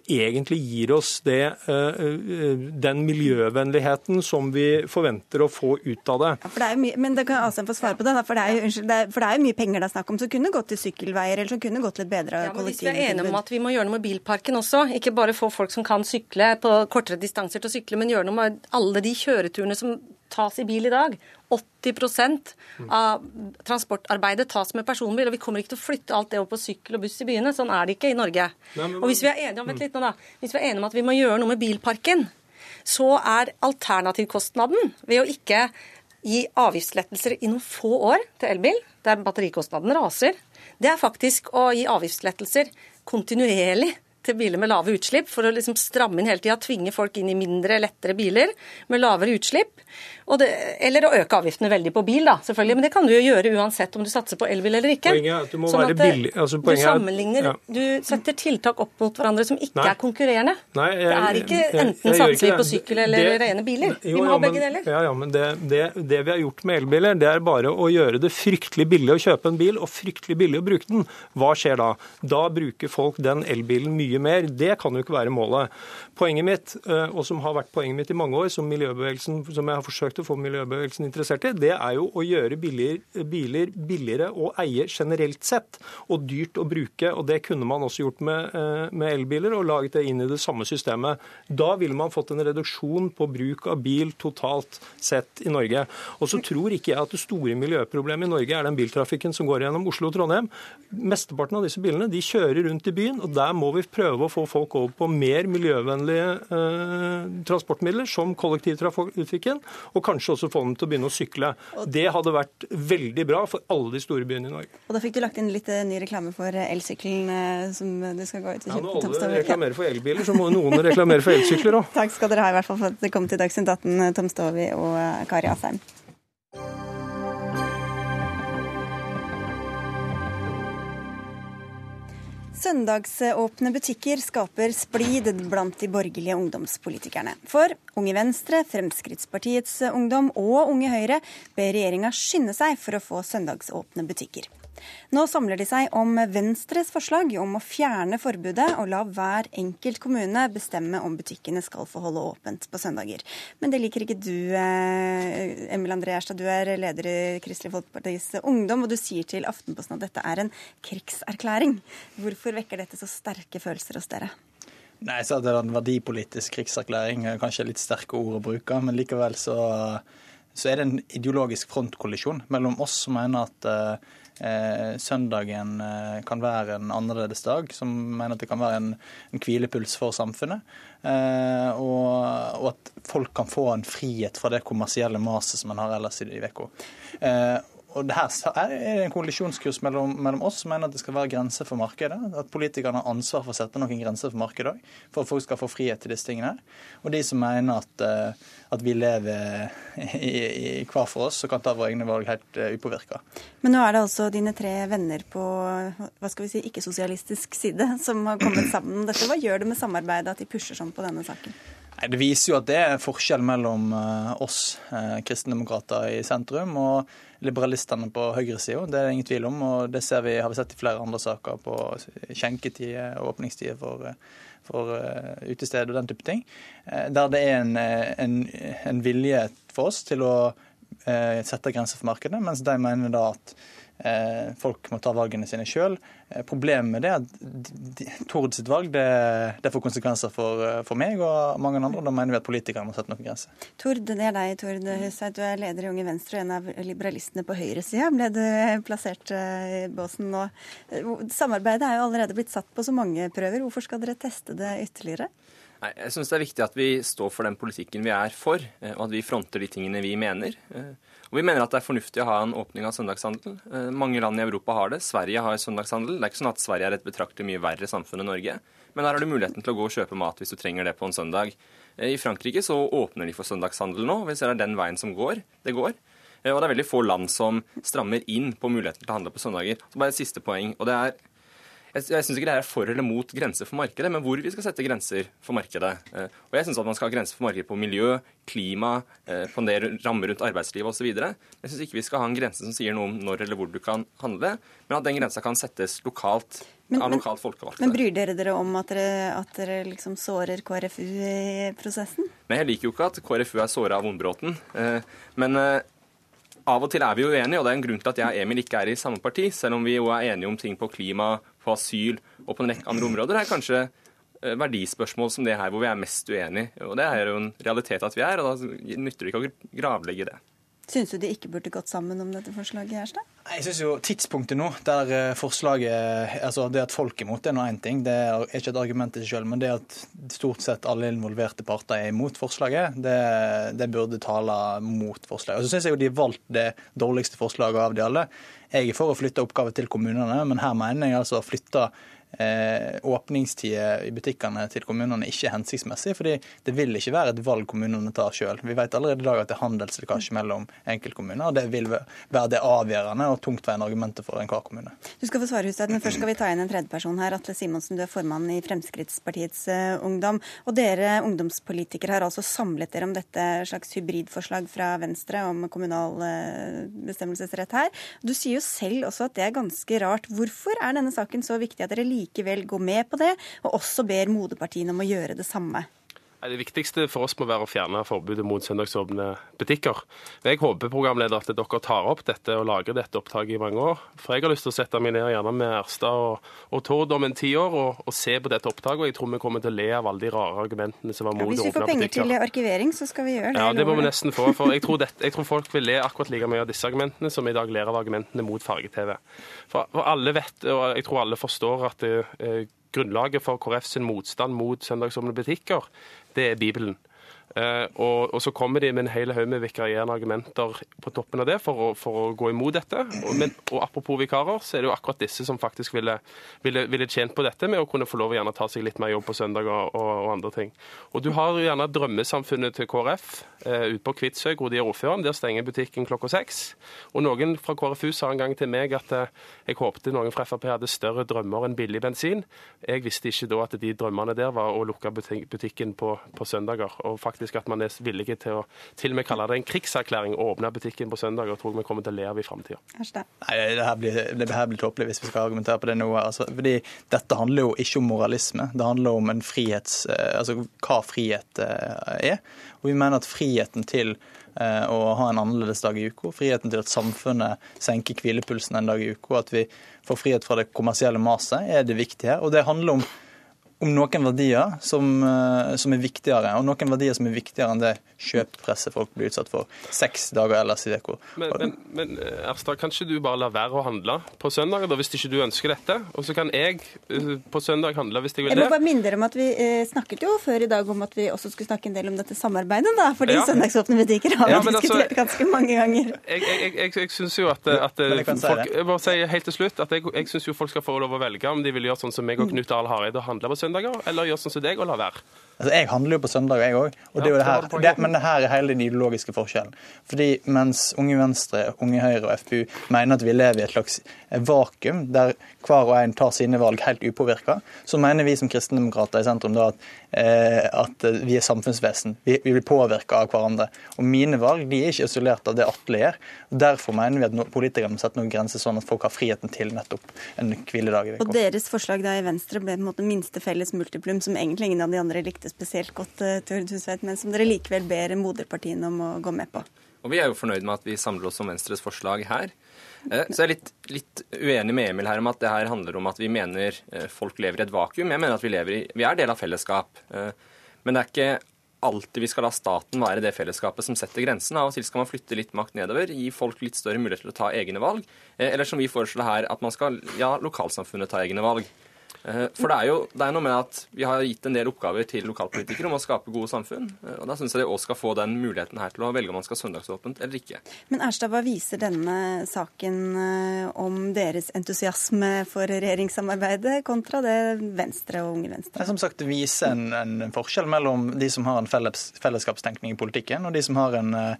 egentlig gir oss det, eh, eh, den miljøvennligheten som vi forventer å få ut av det. Ja, det mye, men det kan Asheim få svare på det, for det, er jo, unnskyld, det, er, for det er jo mye penger det er snakk om som kunne gått til sykkelveier, eller som kunne gått til et bedre ja, men Hvis vi er enige om at vi må gjøre noe med bilparken også, ikke bare få folk som kan sykle på kortere distanser til å sykle, men gjøre noe med alle de kjøreturene som tas i bil i dag. 80% av transportarbeidet tas med personbil. Og vi kommer ikke til å flytte alt det over på sykkel og buss i byene. Sånn er det ikke i Norge. Nei, men, og hvis vi er om, nå da, hvis vi er enige om at vi må gjøre noe med bilparken, så er alternativkostnaden ved å ikke gi avgiftslettelser i noen få år til elbil, der batterikostnaden raser, det er faktisk å gi avgiftslettelser kontinuerlig til biler med lave utslipp, for å liksom stramme inn hele tida, tvinge folk inn i mindre, lettere biler med lavere utslipp. Det, eller å øke avgiftene veldig på bil, da, selvfølgelig. Men det kan du jo gjøre uansett om du satser på elbil eller ikke. Poenget er at du må sånn være billig. Altså, du sammenligner, ja. du setter tiltak opp mot hverandre som ikke Nei. er konkurrerende. Nei, jeg, det er ikke enten satser vi på sykkel eller det, rene biler. Jo, vi må ha begge deler. Ja, ja, men det, det, det, vi har gjort med elbiler, det er bare å gjøre det fryktelig billig å kjøpe en bil og fryktelig billig å bruke den. Hva skjer da? Da bruker folk den elbilen mye mer. Det kan jo ikke være målet. Poenget mitt, eh, og som har vært poenget mitt i mange år, som, miljøbevegelsen, som jeg har forsøkt å få miljøbevegelsen interessert i, det er jo å gjøre biler, biler billigere å eie generelt sett, og dyrt å bruke. og Det kunne man også gjort med, eh, med elbiler, og laget det inn i det samme systemet. Da ville man fått en reduksjon på bruk av bil totalt sett i Norge. Og så tror ikke jeg at det store miljøproblemet i Norge er den biltrafikken som går gjennom Oslo og Trondheim. Mesteparten av disse bilene de kjører rundt i byen, og der må vi prøve å få folk over på mer miljøvennlige eh, transportmidler, som kollektivtrafikken, og kanskje også få dem til å begynne å sykle. Det hadde vært veldig bra for alle de store byene i Norge. Og Da fikk du lagt inn litt eh, ny reklame for eh, elsykkelen eh, som du skal gå ut og kjøpe. Ja, når alle reklamerer for elbiler, så må noen reklamere for elsykler òg. Takk skal dere ha i hvert fall for at dere kom til Dagsnytt 18, Tom Stovi og Kari Asheim. Søndagsåpne butikker skaper splid blant de borgerlige ungdomspolitikerne. For Unge Venstre, Fremskrittspartiets Ungdom og Unge Høyre ber regjeringa skynde seg for å få søndagsåpne butikker. Nå samler de seg om Venstres forslag om å fjerne forbudet og la hver enkelt kommune bestemme om butikkene skal få holde åpent på søndager. Men det liker ikke du, eh, Emil André Erstad. Du er leder i Kristelig Folkepartis Ungdom, og du sier til Aftenposten at dette er en krigserklæring. Hvorfor vekker dette så sterke følelser hos dere? Nei, så Det er en verdipolitisk krigserklæring. Kanskje litt sterke ord å bruke, men likevel så, så er det en ideologisk frontkollisjon mellom oss som mener at uh, eh, søndagen eh, kan være en annerledes dag, som mener at det kan være en, en hvilepuls for samfunnet. Eh, og, og, at folk kan få en frihet fra det kommersielle maset som man har ellers i uka. Eh, og det her er en koalisjonskurs mellom, mellom, oss som mener at det skal være grenser for markedet. At politikerne har ansvar for å sette noen grenser for markedet òg, for at folk skal få frihet til disse tingene. Og de som mener at, eh, at vi lever i, i, hver for oss og kan ta våre egne valg helt uh, upåvirka. Men nå er det altså dine tre venner på hva skal vi si, ikke-sosialistisk side som har kommet sammen om dette. Hva gjør det med samarbeidet at de pusher sånn på denne saken? Det viser jo at det er forskjell mellom eh, oss kristendemokrater i sentrum og liberalistene på høyresida. Det er det ingen tvil om, og det vi, har vi sett i flere andre saker på skjenketider og åpningstider for, for utesteder utested og den type ting. Uh, der det er en, eh, en, en, vilje for oss til å sette grenser for markedet, mens de mener da at Eh, folk må ta valgene sine sjøl. Eh, problemet med det er at Tord sitt valg det, det får konsekvenser for, eh, for, meg og mange andre. Da mener vi at politikerne må sette noen grenser. Tord, det er deg, Tord Husseid. Du er leder i Unge Venstre og en av liberalistene på høyresida. Ble du plassert i båsen nå? Samarbeidet er jo allerede blitt satt på så mange prøver. Hvorfor skal dere teste det ytterligere? Nei, jeg syns det er viktig at vi står for den politikken vi er for, og at vi fronter de tingene vi mener. Og Vi mener at det er fornuftig å ha en åpning av søndagshandel. Eh, mange land i Europa har det. Sverige har søndagshandel. Det er ikke sånn at Sverige er et betraktelig mye verre samfunn enn Norge. Men her har du muligheten til å gå og kjøpe mat hvis du trenger det på en søndag. Eh, I Frankrike så åpner de for søndagshandel nå. Vi ser det er den veien som går. Det går. Eh, og det er veldig få land som strammer inn på muligheten til å handle på søndager. Så bare et siste poeng. og det er jeg, jeg syns ikke det er for eller mot grenser for markedet, men hvor vi skal sette grenser for markedet. Eh, og jeg syns at man skal ha grenser for markedet på miljø, klima, eh, på en del rammer rundt arbeidslivet osv. Jeg syns ikke vi skal ha en grense som sier noe om når eller hvor du kan handle, men at den grensa kan settes lokalt. Men, av lokalt folkevalgte. Men bryr dere dere om at dere, at dere liksom sårer KrFU i prosessen? Nei, jeg liker jo ikke at KrFU er såra av Vondbråten. Eh, men av og til er vi jo uenige, og det er en grunn til at jeg og Emil ikke er i samme parti, selv om vi jo er enige om ting på klima, på asyl og på en rekke andre områder. Er kanskje eh, verdispørsmål som det her hvor vi er mest uenige. Og det er jo en realitet at vi er, og da nytter det ikke å gravlegge det. Syns du de ikke burde gått sammen om dette forslaget? Gjerstad? Jeg synes jo Tidspunktet nå, der eh, forslaget altså Det at folk er imot, det er nå én ting. Det er ikke et argument i seg selv. Men det at stort sett alle involverte parter er imot forslaget, det, det burde tale mot forslaget. Og så syns jeg jo de har valgt det dårligste forslaget av de alle. Jeg er for å flytte oppgaver til kommunene, men her mener jeg altså å flytte eh, åpningstider i butikkene til kommunene ikke er hensiktsmessig. fordi det vil ikke være et valg kommunene tar sjøl. Vi vet allerede i dag at det er handelslekkasje mellom enkeltkommuner. og Det vil være det avgjørende og tungtveiende argumentet for enhver kommune. Du skal få svare, Husted, men først skal vi ta inn en tredjeperson her. Atle Simonsen, du er formann i Fremskrittspartiets uh, Ungdom. Og dere ungdomspolitikere har altså samlet dere om dette slags hybridforslag fra Venstre om kommunal uh, bestemmelsesrett her. Du sier jo selv også at det er ganske rart. Hvorfor er denne saken så viktig at dere liker likevel gå med på det, og også ber moderpartiene om å gjøre det samme? Det viktigste for oss må være å fjerne forbudet mot søndagsåpne butikker. Jeg håper programleder at dere tar opp dette og lager dette opptaket i mange år. For jeg har lyst til å sette meg ned gjerne med Erstad og, og Tord om en ti år og, og, se på dette opptaket. Og jeg tror vi kommer til å le av alle de rare argumentene som var mot å åpne butikker. Hvis vi får penger til arkivering, så skal vi gjøre det. Ja, det må vi nesten få. For jeg tror, dette, jeg tror folk vil le akkurat like mye av disse argumentene som i dag ler av argumentene mot farge-TV. For, for, alle vet, og jeg tror alle forstår at det, eh, grunnlaget for KrF sin motstand mot søndagsåpne butikker, det er Bibelen. Uh, og, og, så kommer de med en hel haug med vikarierende argumenter på toppen av det for å, for å gå imot dette. Og, men, og, apropos vikarer, så er det jo akkurat disse som faktisk ville, ville, ville, tjent på dette med å kunne få lov å gjerne ta seg litt mer jobb på søndag og, og andre ting. Og du har jo gjerne drømmesamfunnet til KrF eh, ute på Kvitsøy, hvor de er ordføreren. Der stenger butikken klokka seks. Og noen fra KrFU sa en gang til meg at eh, jeg håpte noen fra Frp hadde større drømmer enn billig bensin. Jeg visste ikke da at de drømmene der var å lukke butikken på, på søndager. og faktisk faktisk at man er villige til å til og med kalle det en krigserklæring å åpne butikken på søndag. og tror vi kommer til å le av i framtida. Det her blir, det her blir tåpelig hvis vi skal argumentere på det nå. Altså, fordi Dette handler jo ikke om moralisme. Det handler om en frihets, eh, altså hva frihet eh, er. Og vi mener at friheten til eh, å ha en annerledes dag i uka, friheten til at samfunnet senker hvilepulsen en dag i uka, at vi får frihet fra det kommersielle maset, er det viktige her. Og det handler om om noen verdier som, eh, som, er viktigere, og noen verdier som er viktigere enn det kjøpepresset folk blir utsatt for seks dager ellers i uka. Men, men, men eh, Erstad, kan ikke du bare la være å handle på søndag da, hvis ikke du ønsker dette? Og så kan jeg eh, på søndag handle hvis jeg vil det. Jeg må bare minne dere om at vi snakket jo før i dag om at vi også skulle snakke en del om dette samarbeidet, da. Fordi ja. søndagsåpne butikker har vi ja, altså, diskutert altså, ganske mange ganger. Jeg, jeg, jeg, jeg syns jo at, at folk, Jeg bare sier helt til slutt at jeg, jeg syns jo folk skal få lov å velge om de vil gjøre sånn som meg og Knut Arild Hareide og handle på søndag søndager, eller gjør sånn som deg og la være? Altså, Jeg handler jo på søndager, jeg òg. Ja, men det her er hele den ideologiske forskjellen. Fordi mens Unge Venstre, Unge Høyre og FPU mener at vi lever i et slags vakuum der hver og en tar sine valg helt upåvirka, så mener vi som kristendemokrater i sentrum da at, eh, at vi er samfunnsvesen. Vi, vi blir påvirka av hverandre. Og mine valg de er ikke isolert av det Atle gjør. Derfor mener vi at politikerne må sette noen grenser, sånn at folk har friheten til nettopp en hviledag i uka. Og deres forslag da i Venstre ble på en måte minste felles multiplum, som egentlig ingen av de andre likte spesielt godt, uh, men som dere likevel ber moderpartiene om å gå med på? Og vi er jo fornøyd med at vi samler oss om Venstres forslag her. Eh, så jeg er litt, litt, uenig med Emil her om at det her handler om at vi mener eh, folk lever i et vakuum. Jeg mener at vi, lever i, vi er del av fellesskap. Eh, men det er ikke alltid vi skal la staten være det fellesskapet som setter grensen. Av og til skal man flytte litt makt nedover, gi folk litt større mulighet til å ta egne valg. Eller som vi foreslår her, at man skal ja, lokalsamfunnet ta egne valg. Eh, for det er jo det er noe med at vi har gitt en del oppgaver til lokalpolitikere om å skape gode samfunn. Eh, og Da syns jeg de òg skal få den muligheten her til å velge om man skal ha søndagsåpent eller ikke. Men Erstad, hva viser denne saken eh, om deres entusiasme for regjeringssamarbeidet kontra det Venstre og Unge Venstre? Det som sagt viser en, en forskjell mellom de som har en felles, fellesskapstenkning i politikken, og de som har en uh,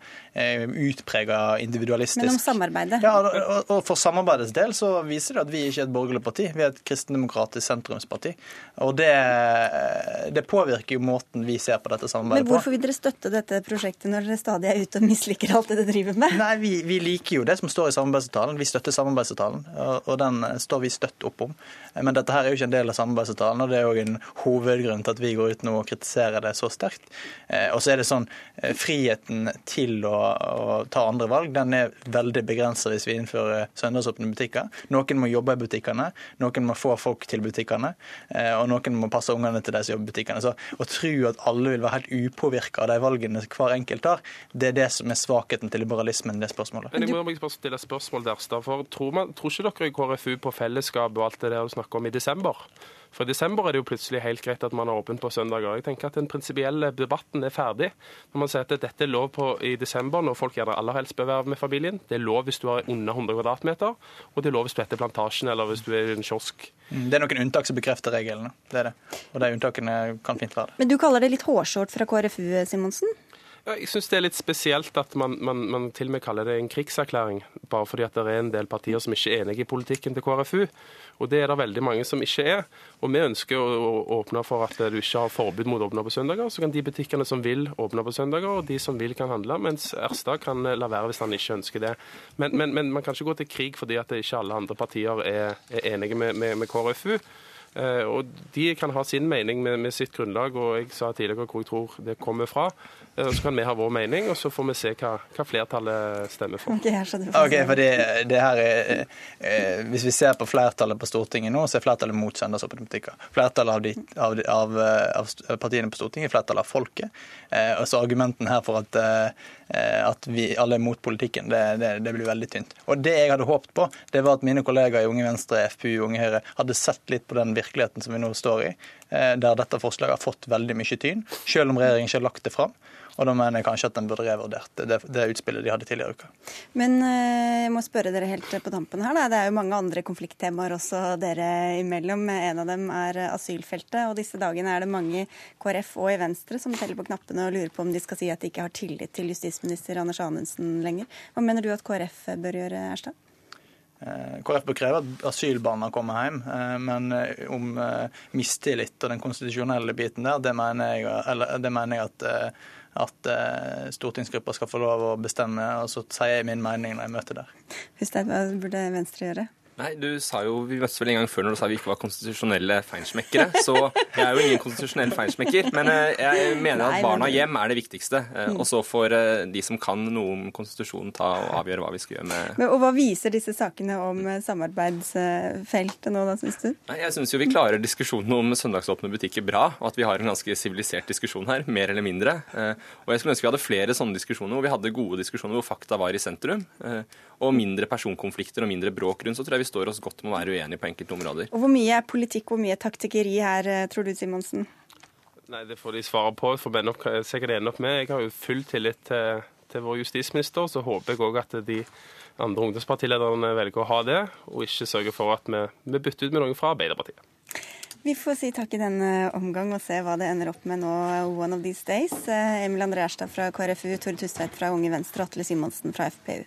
utprega individualistisk Men om samarbeidet? Ja, og, og For samarbeidets del så viser det at vi ikke er et borgerlig parti. Vi er et kristendemokratisk sentrumsparti. Og det, det, påvirker jo måten vi ser på dette samarbeidet på. Men hvorfor vil dere støtte dette prosjektet når dere stadig er ute og misliker alt det dere driver med? Nei, vi, vi liker jo det som står i samarbeidsavtalen. Vi støtter samarbeidsavtalen, og, og den står vi støtt opp om. Men dette her er jo ikke en del av samarbeidsavtalen, og det er òg en hovedgrunn til at vi går ut nå og kritiserer det så sterkt. Eh, og så er det sånn, eh, friheten til å, å ta andre valg, den er veldig begrenset hvis vi innfører søndagsåpne butikker. Noen må jobbe i butikkene, noen må få folk til butikkene, eh, og noen må passe ungene til de som jobber i butikkene. Så å tro at alle vil være helt upåvirka av de valgene hver enkelt tar, det er det som er svakheten til liberalismen i det spørsmålet. Men jeg må bare stille spørsmål der, for tror, man, tror ikke dere i KrFU på fellesskap og alt det der du snakker om i desember? For i desember er det jo plutselig helt greit at man har åpent på søndager. Jeg tenker at Den prinsipielle debatten er ferdig. Når man sier at dette er lov på i desember, når folk gjerne aller helst bør være med familien. Det er lov hvis du har under 100 kvadratmeter, og det er lov hvis du heter Plantasjen eller hvis du er i en kiosk. Mm, det er noen unntak som bekrefter reglene. Det er det. Og de unntakene kan fint være det. Men du kaller det litt hårsårt fra KrFU, Simonsen? Ja, jeg syns det er litt spesielt at man, man, man, til og med kaller det en krigserklæring, bare fordi at det er en del partier som ikke er enige i politikken til KrFU. Og det er det veldig mange som ikke er. Og vi ønsker å, åpne for at du ikke har forbud mot å åpne på søndager. Så kan de butikkene som vil åpne på søndager, og de som vil kan handle. Mens Erstad kan la være hvis han ikke ønsker det. Men, men, men man kan ikke gå til krig fordi at ikke alle andre partier er, er enige med, med, med KrFU. Eh, og De kan ha sin mening med, med, sitt grunnlag, og jeg sa tidligere hvor jeg tror det kommer fra. Eh, så kan vi ha vår mening, og så får vi se hva, hva flertallet stemmer for. Okay, okay for det, det her er, eh, Hvis vi ser på flertallet på Stortinget nå, så er flertallet mot søndagsåpne butikker. Flertallet av, de, av, av, av, partiene på Stortinget er flertallet av folket. Eh, og så argumenten her for at, eh, at vi alle er mot politikken, det, det, det, blir veldig tynt. Og det jeg hadde håpet på, det var at mine kollegaer i Unge Venstre, FPU, Unge Høyre hadde sett litt på den virkeligheten som vi nå står i, eh, der dette forslaget har fått veldig mye tyn, selv om regjeringen ikke har lagt det fram. Og da mener jeg kanskje at den burde revurdert det, det utspillet de hadde tidligere i uka. Men eh, jeg må spørre dere helt på tampen her. Da. Det er jo mange andre konflikttemaer også dere imellom. En av dem er asylfeltet. Og disse dagene er det mange KrF og i Venstre som teller på knappene og lurer på om de skal si at de ikke har tillit til justisminister Anders Anundsen lenger. Hva mener du at KrF bør gjøre, Erstad? Eh, KrF bør kreve at asylbarna kommer hjem, eh, men om mistillit og den konstitusjonelle biten der, det mener jeg, eller, det mener jeg at at eh, stortingsgruppa skal få lov å bestemme, og så sier jeg min mening når jeg møter der. Hussein, hva burde Venstre gjøre? Nei, du sa jo, Vi møttes vel en gang før når du sa vi ikke var konstitusjonelle feinschmeckere. Så jeg er jo ingen konstitusjonell feinschmecker. Men eh, jeg mener at barna hjem er det viktigste. Eh, og så får eh, de som kan noe om konstitusjonen, ta og avgjøre hva vi skal gjøre med Men, Og Hva viser disse sakene om samarbeidsfeltet nå, da, syns du? Nei, Jeg syns jo vi klarer diskusjonen om søndagsåpne butikker bra, og at vi har en ganske sivilisert diskusjon her, mer eller mindre. Og jeg skulle ønske vi hadde flere sånne diskusjoner hvor vi hadde gode diskusjoner hvor fakta var i sentrum, og mindre personkonflikter og mindre bråk rundt. Så tror jeg vi står oss godt med å være uenige på enkelte områder. Og Hvor mye er politikk, hvor mye er taktikkeri her, eh, tror du, Simonsen? Nei, Det får de svare på. For meg nok, sikkert ende opp med. Jeg har jo full tillit til, til vår justisminister. Så håper jeg òg at de andre ungdomspartilederne velger å ha det, og ikke sørger for at vi, vi bytter ut med noen fra Arbeiderpartiet. Vi får si takk i denne omgang og se hva det ender opp med nå one of these days. Eh, Emil André Erstad fra KrFU, Tore Tustvedt fra Unge Venstre og Atle Simonsen fra FPU.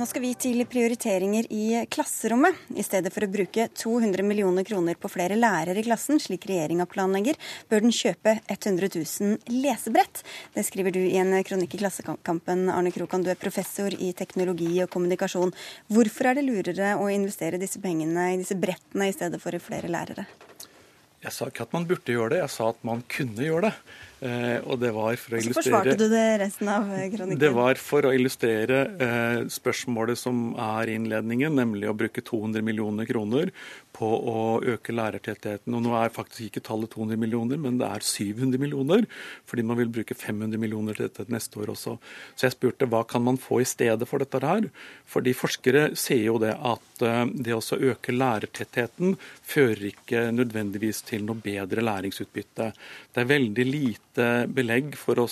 Nå skal vi til prioriteringer i klasserommet. I stedet for å bruke 200 millioner kroner på flere lærere i klassen, slik regjeringa planlegger, bør den kjøpe 100 000 lesebrett. Det skriver du i en kronikk i Klassekampen. Arne Krokan, du er professor i teknologi og kommunikasjon. Hvorfor er det lurere å investere disse pengene i disse brettene i stedet for i flere lærere? Jeg sa ikke at man burde gjøre det, jeg sa at man kunne gjøre det. Eh, og det var for å Så forsvarte du det resten av kronikken. Det var for å illustrere eh, spørsmålet som er i innledningen, nemlig å bruke 200 millioner kroner på å øke lærertettheten. Og nå er faktisk ikke tallet 200 millioner, men det er 700 millioner, fordi man vil bruke 500 millioner til dette neste år også. Så jeg spurte hva kan man få i stedet for dette her? Fordi forskere ser jo det at eh, det å øke lærertettheten fører ikke nødvendigvis til noe bedre læringsutbytte. Det er veldig lite belegg for å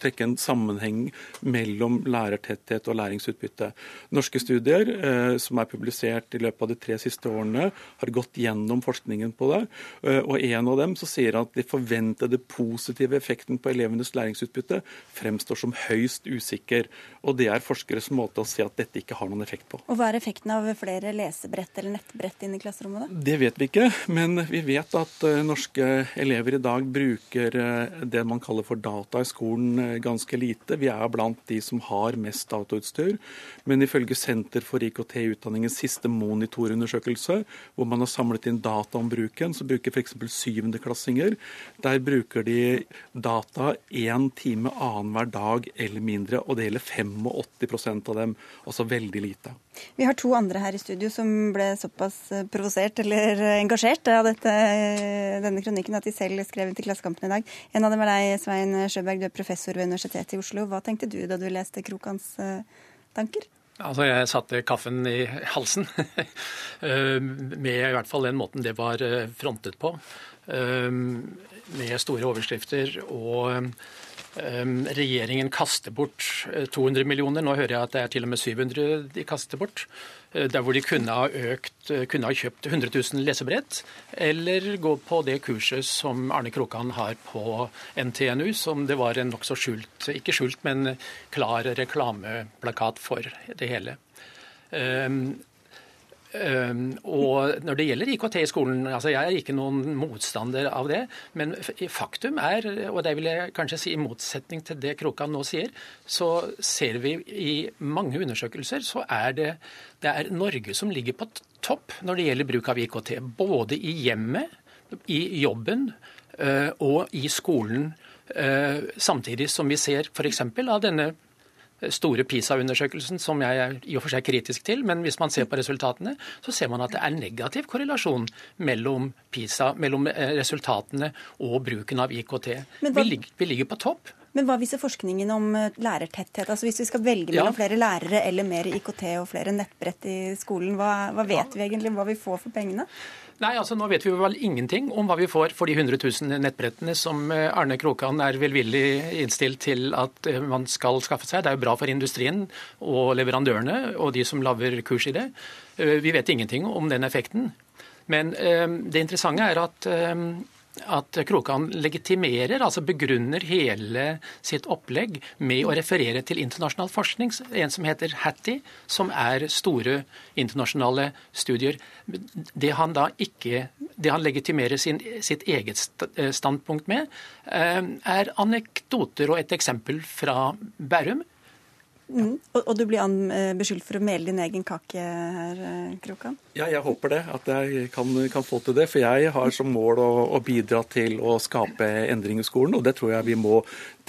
trekke en sammenheng mellom lærertetthet og læringsutbytte. Norske studier eh, som er publisert i løpet av de tre siste årene, har gått gjennom forskningen på det. Eh, og en av dem så sier at de forventede positive effekten på elevenes læringsutbytte fremstår som høyst usikker. Og det er forskeres måte å si at dette ikke har noen effekt på. Og Hva er effekten av flere lesebrett eller nettbrett inn i klasserommet? da? Det vet vi ikke, men vi vet at eh, norske elever i dag bruker eh, det man kaller for data i skolen eh, ganske lite. Vi er blant de som har mest datautstyr. Men ifølge Senter for IKT i utdanningens siste monitorundersøkelse, hvor man har samlet inn data om bruken, så bruker f.eks. syvendeklassinger. Der bruker de data én time annenhver dag eller mindre, og det gjelder 85% av dem. Altså veldig lite. Vi har to andre her i studio som ble såpass eh, provosert eller engasjert av dette, denne kronikken at de selv skrev inn til Klassekampen i dag. En av dem er deg, Svein Sjøberg, du er professor ved Universitetet i Oslo. Hva tenkte du da du leste Krokans tanker? Altså, Jeg satte kaffen i halsen, med i hvert fall den måten det var frontet på. Med store overskrifter og Regjeringen kaster bort 200 millioner. Nå hører jeg at det er til og med 700 de kaster bort. Der hvor de kunne ha, økt, kunne ha kjøpt 100 000 lesebrett, eller gå på det kurset som Arne Krokan har på NTNU, som det var en nokså skjult, ikke skjult, men klar reklameplakat for det hele. Um, og når det gjelder IKT i skolen, altså jeg er ikke noen motstander av det. Men faktum er, og det vil jeg kanskje si i motsetning til det Krokan nå sier, så ser vi i mange undersøkelser så er det, det er Norge som ligger på topp når det gjelder bruk av IKT. Både i hjemmet, i jobben uh, og i skolen. Uh, samtidig som vi ser f.eks. av denne store PISA-undersøkelsen, som jeg er i og for seg kritisk til. Men hvis man ser på resultatene, så ser man at det er negativ korrelasjon mellom PISA, mellom eh, resultatene og bruken av IKT. Vi, ligger, vi, ligger, på topp. Men hva viser forskningen om eh, lærertetthet? Altså Hvis vi skal velge mellom ja. flere lærere eller mer IKT og flere nettbrett i skolen, hva, hva vet ja. vi egentlig hva vi får for pengene? Nei, altså Nå vet vi vel ingenting om hva vi får for de 100 000 nettbrettene som eh, Arne Krokan er velvillig innstilt til at eh, man skal skaffe seg. Det er jo bra for industrien og leverandørene og de som lager kurs i det. Eh, vi vet ingenting om den effekten. Men det interessante er at at Krokan legitimerer, altså begrunner hele sitt opplegg med å referere til internasjonal forskning, en som heter Hattie, som er store internasjonale studier. Det han da ikke det han legitimerer sin, sitt eget standpunkt med, eh, er anekdoter og et eksempel fra Bærum Mm. Og, og, du blir an, eh, beskyldt for å mele din egen kake her, eh, Krokan? Ja, jeg håper det. At jeg kan, kan, få til det. For jeg har som mål å, å, bidra til å skape endring i skolen, og det tror jeg vi må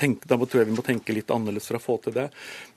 tenke, da tror jeg vi må tenke litt annerledes for å få til det.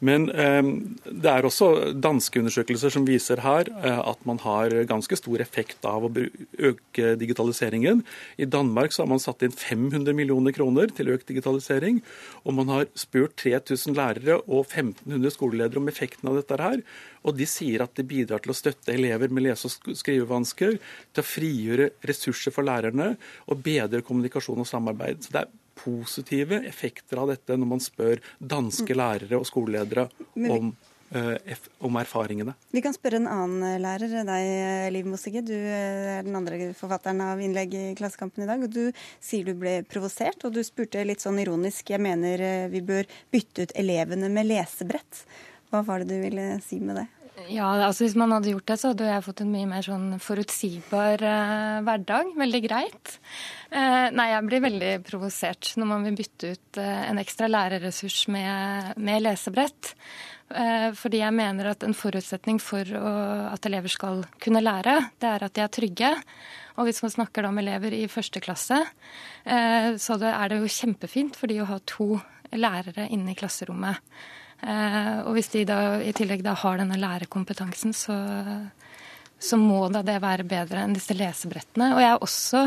Men eh, det er også danske undersøkelser som viser her eh, at man har ganske stor effekt av å øke digitaliseringen. I Danmark så har man satt inn 500 millioner kroner til økt digitalisering, og man har spurt 3000 lærere og 1500 1500 skoleledere om effekten av dette her. Og de sier at det bidrar til å støtte elever med lese- og skrivevansker, til å frigjøre ressurser for lærerne og bedre kommunikasjon og samarbeid. Så det er positive effekter av dette når man spør danske lærere og skoleledere om eh, om erfaringene. Vi kan spørre en annen lærer, deg Liv Mossige. Du er den andre forfatteren av innlegg i Klassekampen i dag. og Du sier du ble provosert, og du spurte litt sånn ironisk jeg mener eh, vi bør bytte ut elevene med lesebrett. Hva var det du ville si med det? Ja, altså Hvis man hadde gjort det, så hadde jeg fått en mye mer sånn forutsigbar eh, hverdag. Veldig greit. Eh, nei, jeg blir veldig provosert når man vil bytte ut eh, en ekstra lærerressurs med, med lesebrett. Eh, fordi jeg mener at en forutsetning for å, at elever skal kunne lære, det er at de er trygge. Og hvis man snakker da med elever i første klasse, eh, så er det jo kjempefint for de å ha to lærere inne i klasserommet. Eh, og hvis de da i tillegg da har denne lærerkompetansen, så, så må da det være bedre enn disse lesebrettene. Og jeg er også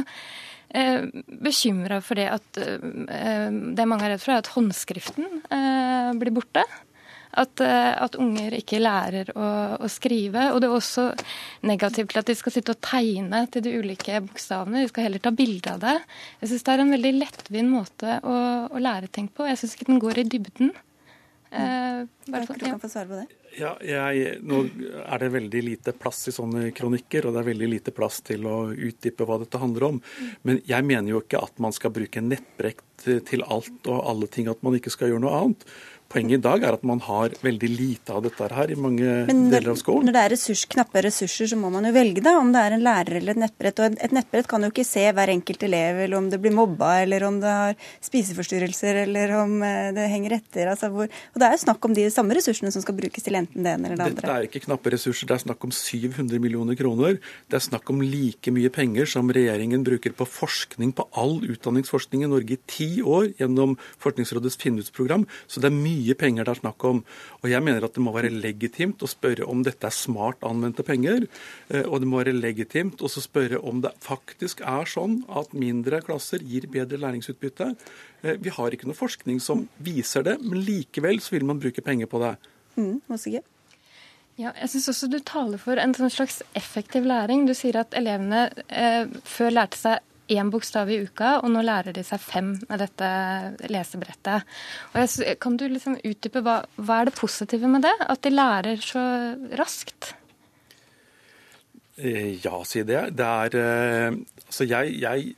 eh, bekymra for det at eh, det mange er redd for, er at håndskriften blir borte. At, at, unger ikke lærer å, å, skrive. Og det er også negativt at de skal sitte og tegne til de ulike bokstavene. De skal heller ta bilde av det. Jeg syns det er en veldig lettvint måte å, å lære ting på. Jeg syns ikke den går i dybden. Du kan få svare på det. Ja, jeg, Nå er det veldig lite plass i sånne kronikker, og det er veldig lite plass til å utdype hva dette handler om. Men jeg mener jo ikke at man skal bruke nettbrekt til alt og alle ting, at man ikke skal gjøre noe annet. Poenget i dag er at man har veldig lite av dette her i mange når, deler av skolen. Når det er ressurs, knappe ressurser, så må man jo velge da, om det er en lærer eller et nettbrett. Og et nettbrett kan jo ikke se hver enkelt elev, eller om det blir mobba, eller om det har spiseforstyrrelser, eller om eh, det henger etter. Altså hvor, og det er jo snakk om de samme ressursene som skal brukes til enten det ene eller det andre. Dette er ikke knappe ressurser, det er snakk om 700 millioner kroner. Det er snakk om like mye penger som regjeringen bruker på forskning på all utdanningsforskning i Norge i ti år gjennom Forskningsrådets Finnutprogram. Så det er mye mye penger det er snakk om. Og jeg mener at det må være legitimt å spørre om dette er smart anvendte penger. Eh, og det må være legitimt å spørre om det faktisk er sånn at mindre klasser gir bedre læringsutbytte. Eh, vi har ikke noe forskning som viser det, men likevel så vil man bruke penger på det. Mm, ja, jeg syns også du taler for en sånn slags effektiv læring. Du sier at elevene eh, før lærte seg én bokstav i uka, og nå lærer de seg fem med dette lesebrettet. Jeg, kan du liksom utdype hva, hva er det positive med det? At de lærer så raskt? Eh, ja, si det. Det er eh, Altså, jeg, jeg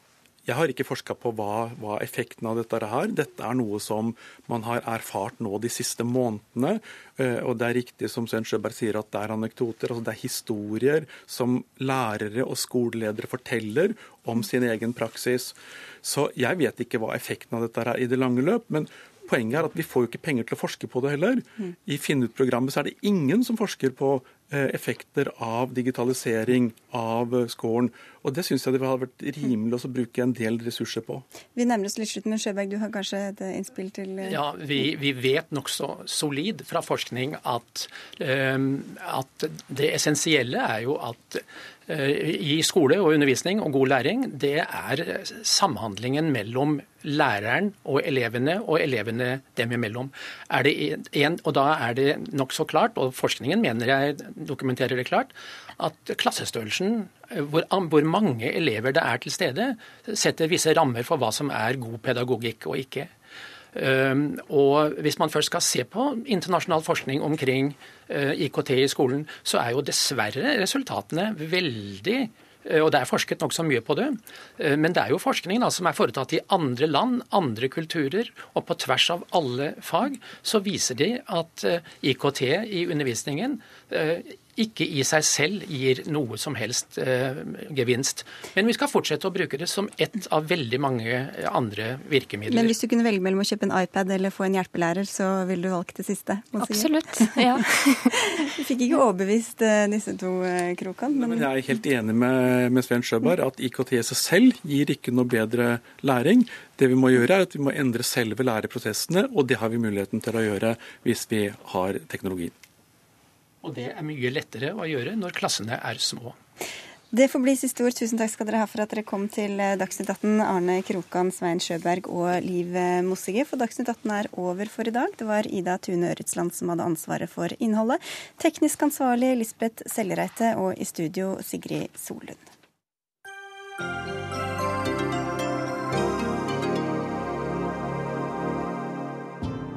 jeg har ikke forska på hva, hva, effekten av dette er. Dette er noe som man har erfart nå de siste månedene. Eh, og det er riktig som Svein Sjøberg sier at det er anekdoter. altså Det er historier som lærere og skoleledere forteller om sin egen praksis. Så jeg vet ikke hva effekten av dette er i det lange løp. men Poenget er at vi får jo ikke penger til å forske på det heller. Mm. I Finn-ut-programmet så er det ingen som forsker på effekter av digitalisering av eh, skolen. Og Det syns jeg det hadde vært rimelig å bruke en del ressurser på. Vi nærmer oss litt slutt, men Sjøberg, du har kanskje et innspill til eh, Ja, Vi, vi vet nokså solid fra forskning at, um, at det essensielle er jo at i skole og undervisning og god læring, det er samhandlingen mellom læreren og elevene, og elevene dem imellom. En, og da er det nokså klart, og forskningen mener jeg dokumenterer det klart, at klassestørrelsen, hvor, hvor, mange elever det er til stede, setter visse rammer for hva som er god pedagogikk og ikke. Um, og Hvis man først skal se på internasjonal forskning omkring uh, IKT i skolen, så er jo dessverre resultatene veldig og Det er forsket nokså mye på det. Uh, men det er jo forskning da, som er foretatt i andre land, andre kulturer, og på tvers av alle fag, så viser de at IKT i undervisningen ikke i seg selv gir noe som helst eh, gevinst. Men vi skal fortsette å bruke det som ett av veldig mange andre virkemidler. Men hvis du kunne velge mellom å kjøpe en iPad eller få en hjelpelærer, så ville du valgt det siste? Absolutt, ja. du fikk ikke overbevist eh, disse to, eh, Krokan. Men... men... jeg er helt enig med, med Sven Sjøberg at IKT i seg selv gir ikke noe bedre læring. Det vi må gjøre, er at vi må endre selve læreprosessene, og det har vi muligheten til å gjøre hvis vi har teknologien. Og det er mye lettere å gjøre når klassene er små. Det får bli siste ord. Tusen takk skal dere ha for at dere kom til eh, Dagsnytt 18. Arne Krokan, Svein Sjøberg og Liv eh, Mossige. For Dagsnytt 18 er over for i dag. Det var Ida Tune Øretsland som hadde ansvaret for innholdet. Teknisk ansvarlig Lisbeth Sellereite og i studio Sigrid Solund.